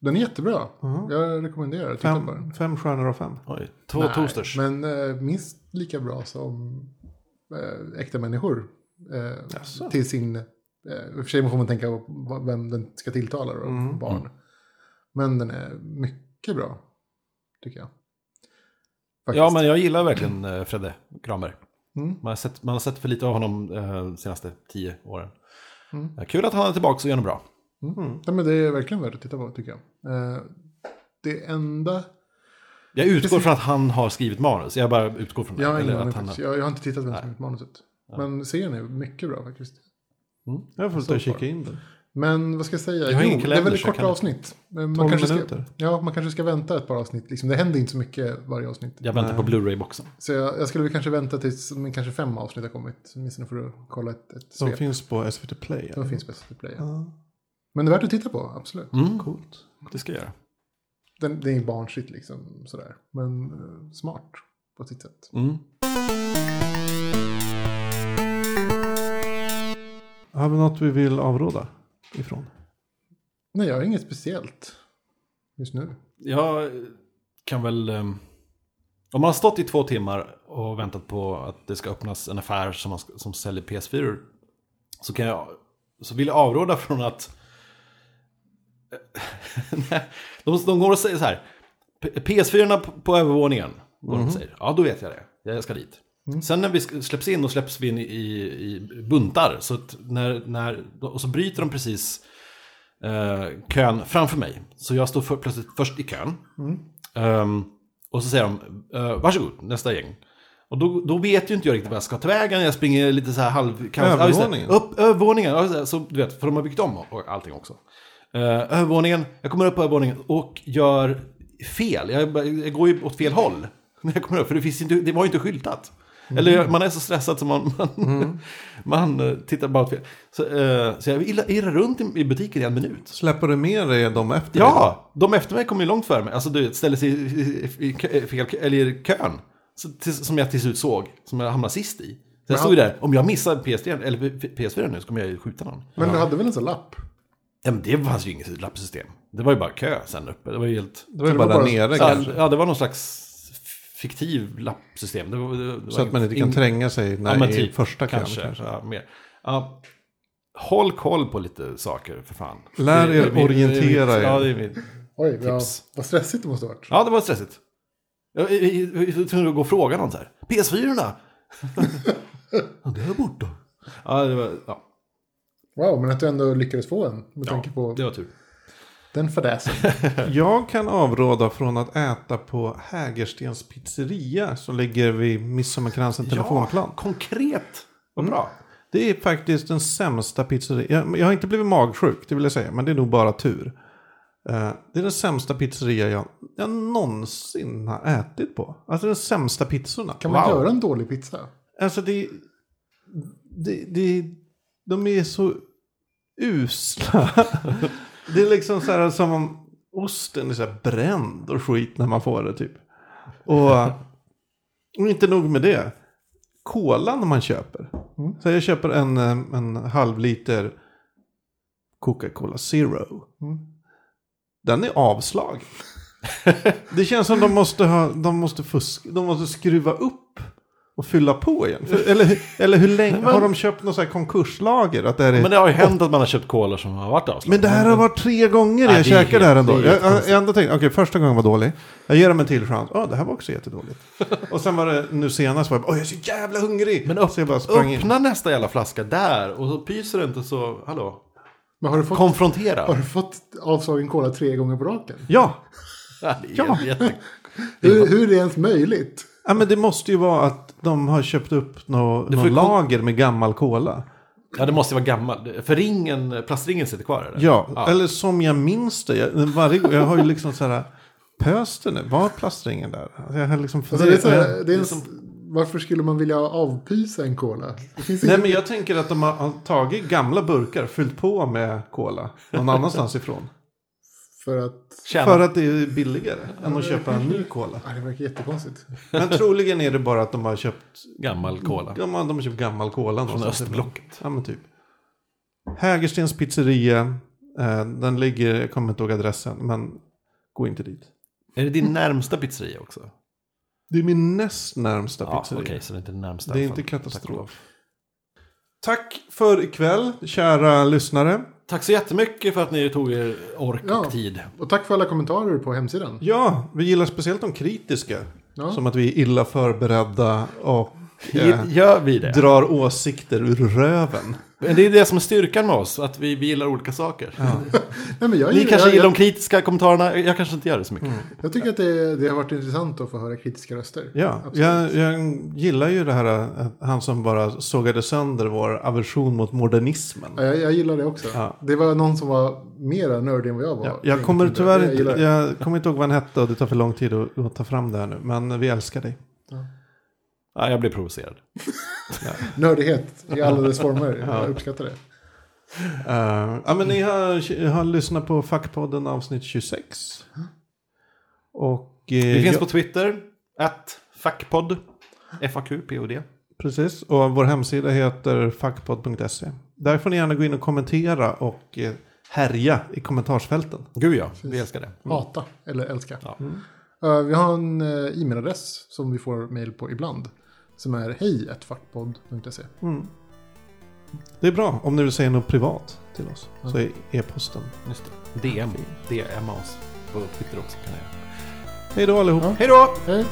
Den är jättebra. Jag rekommenderar den. Fem, fem stjärnor av fem. Oj, två Nej, toasters. Men uh, minst lika bra som eh, äkta människor. eh, till sin... Uh, I och för sig får man tänka på vem den ska tilltala då, Mm. barn. Men den är mycket bra. Tycker jag. Faktiskt. Ja, men jag gillar verkligen eh, Fredde Granberg. Mm. Man, har sett, man har sett för lite av honom eh, de senaste tio åren. Mm. Eh, Kul att han är tillbaka och gör något bra. Mm. Ja, men det är verkligen värt att titta på tycker jag. Eh, det enda... Jag utgår Precis. från att han har skrivit manus. Jag bara utgår från det. Jag har, Eller att han har... jag, jag har inte tittat vem som gjort manuset. Men serien är mycket bra faktiskt. Jag får ta kika in den. Men vad ska jag säga? Jag ingen det är väldigt korta kan- avsnitt. Man 12 kanske, ska, minuter. ja, man kanske ska vänta ett par avsnitt. Liksom. Det händer inte så mycket varje avsnitt. Jag väntar på Blu-ray-boxen. Så jag, jag skulle väl kanske vänta tills men kanske fem avsnitt har kommit. Åtminstone för att kolla ett, ett Som svep. finns på SVT Play. De eller? finns på SVT Play. Ja. Ja, Men det är värt att titta på, absolut. Mm, coolt. det ska jag göra. Den, det är barnsligt liksom sådär. Men eh, smart på sitt sätt. Mm. Har vi något vi vill avråda ifrån? Nej, jag har inget speciellt just nu. Jag kan väl... eh, Om man har stått i två timmar och väntat på att det ska öppnas en affär som, som säljer PS4 så, kan jag, så vill jag avråda från att... De, de går och säger så här. P- PS4 på, på övervåningen. Går de och säger. Ja, då vet jag det. Jag ska dit. Sen när vi släpps in och släpps vi in i, i, buntar. Så när, när, och så bryter de precis eh, kön framför mig. Så jag står för, plötsligt först i kön. Ehm, och så säger de, eh, varsågod, nästa gäng. Och då, då vet ju inte jag riktigt vad jag ska ta vägen. Jag springer lite så här halv... Övervåningen? Ja, upp övervåningen. Ja. Så, du vet, för de har byggt om och allting också. Uh, övervåningen, jag kommer upp på övervåningen och gör fel. Jag, jag går ju åt fel håll när jag kommer upp. För det, finns inte, det var ju inte skyltat. Eller man är så stressad så man, man, man eh, tittar bara åt fel. Så, uh, så jag irrar runt i, i butiken i en minut. Släpper du med dig de efter dig? Ja, de efter mig kommer ju långt före mig. Alltså du ställer sig i, i, i, kö- fel, eller i kön. Så, till, som jag till slut såg, som jag hamnade sist i. Så jag stod ju där, om jag missar PS3, eller PS4 nu så kommer jag ju skjuta någon. Men du hade väl en sån lapp? Ja, men det fanns ju inget lappsystem. Det var ju bara kö sen uppe. Det var ju helt... Det var ju bara där nere Så, kanske. ja, det var någon slags fiktiv lappsystem. Det var, det, det Så var att man inte kan tränga sig när Ja, men i typ, första kön kanske. kanske. Ja, mer. Ja, håll koll på lite saker för fan. Lär er min- orientera er. Ja, det är mitt. Oj, ja, Tips. vad stressigt det måste ha varit. Ja, det var stressigt. Jag var tvungen att gå och fråga någon så här. PS4 Ja, det är borta. Ja, det var, ja, Wow, men att du ändå lyckades få en. Med tanke på det var tur. den fadäsen. Jag kan avråda från att äta på Hägerstens pizzeria som ligger vid Midsommarkransen telefonplan. konkret. Vad bra. Det är faktiskt den sämsta pizzeria. Jag, jag har inte blivit magsjuk, det vill jag säga, men det är nog bara tur. Eh, det är den sämsta pizzeria jag, jag någonsin har ätit på. Alltså den sämsta pizzorna. Kan man Wow. göra en dålig pizza? Alltså det, det, det... De är så usla. det är liksom så här som om osten är så här bränd och skit när man får det typ. Och, och inte nog med det. Kolan man köper. Så jag köper en, eh, en halv liter Coca-Cola Zero. Den är avslag. Det känns som de måste, ha, de måste, fuska, de måste skruva upp och fylla på igen. För, eller, eller hur länge har de köpt något så här konkurslager? Att det, här är, Men det har ju hänt att man har köpt kolor som har varit avslag. men det här har varit tre gånger Nej, jag käkade det här ändå. det Jag, jag, jag ändå tänkte, okej första gången var dålig. Jag ger dem en till chans. Ja, det här var också jättedåligt. och sen var det nu senast var jag, åh jag är så jävla hungrig. Men upp, så jag bara sprang in. öppna nästa jävla flaska där och så pyser det inte så, hallå. Men har du fått, Konfrontera. har du fått avslagen cola tre gånger på raken? Ja, Ja, jätte... Hur, hur är det ens möjligt? Ja, men det måste ju vara att de har köpt upp något nå lager med gammal cola. ja, det måste vara gammal. För ringen, plastringen sitter kvar eller? Ja, eller som jag minns det. Jag, varje, jag har ju liksom så här, pös det nu? Var plastringen där? Alltså, Jag har liksom Alltså, det är så här, det är en, Varför skulle man vilja avpysa en cola? Finns Nej men jag tänker att de har, har tagit gamla burkar, fyllt på med cola någon annanstans ifrån. För att... Tjäna. För att det är billigare än att köpa en ny cola. Ja, det verkar jättekonstigt. Men troligen är det bara att de har köpt, Gammal cola. de har, de har köpt gammal cola. Från östblocket. Ja men typ. Hägerstens pizzeria. Eh, den ligger, jag kommer inte ihåg adressen, men gå inte dit. Är det din närmsta pizzeria också? Det är min näst närmsta Ja, pizzeria. okej, så det är inte närmsta. Det är inte katastrof. Tack för ikväll, kära lyssnare. Tack så jättemycket för att ni tog er ork Ja. och tid. Och tack för alla kommentarer på hemsidan. Ja, vi gillar speciellt de kritiska. Ja. Som att vi är illa förberedda och eh, Gör vi det? drar åsikter ur röven. Men det är det som är styrkan med oss, att vi, vi gillar olika saker. Nej, men jag, Ni kanske jag, gillar de jag, kritiska kommentarerna, jag kanske inte gör det så mycket. jag tycker att det, det har varit intressant att få höra kritiska röster. Ja, Absolut. jag, jag gillar ju det här, eh, han som bara sågade sönder vår aversion mot modernismen. Ja, jag, jag gillar det också. Ja. Det var någon som var mera nördig än vad jag var. Ja, jag kommer tyvärr jag inte, jag kommer inte ihåg vad han hette och det tar för lång tid att, att ta fram det här nu. Men vi älskar dig. Ja, jag blir provocerad. Nördighet i alla dess former. Jag uppskattar det. Uh, ja, men ni har, har lyssnat på Fackpodden avsnitt 26. Och... eh, Vi finns ja, på Twitter, att fackpodd, F-A-Q-P-O-D. Precis, och vår hemsida heter fackpodd.se. Där får ni gärna gå in och kommentera och eh, härja i kommentarsfälten. Gud ja, vi älskar det. Hata eller älska. Ja. Uh, vi har en uh, e-mailadress som vi får mail på ibland. Som är hej.fackpodd.se. Mm. Det är bra om ni vill säga något privat till oss. Så är e-posten. Just det. DM, DM oss på Twitter också kan jag. Hej då allihop. Ja. Hej då! Hej!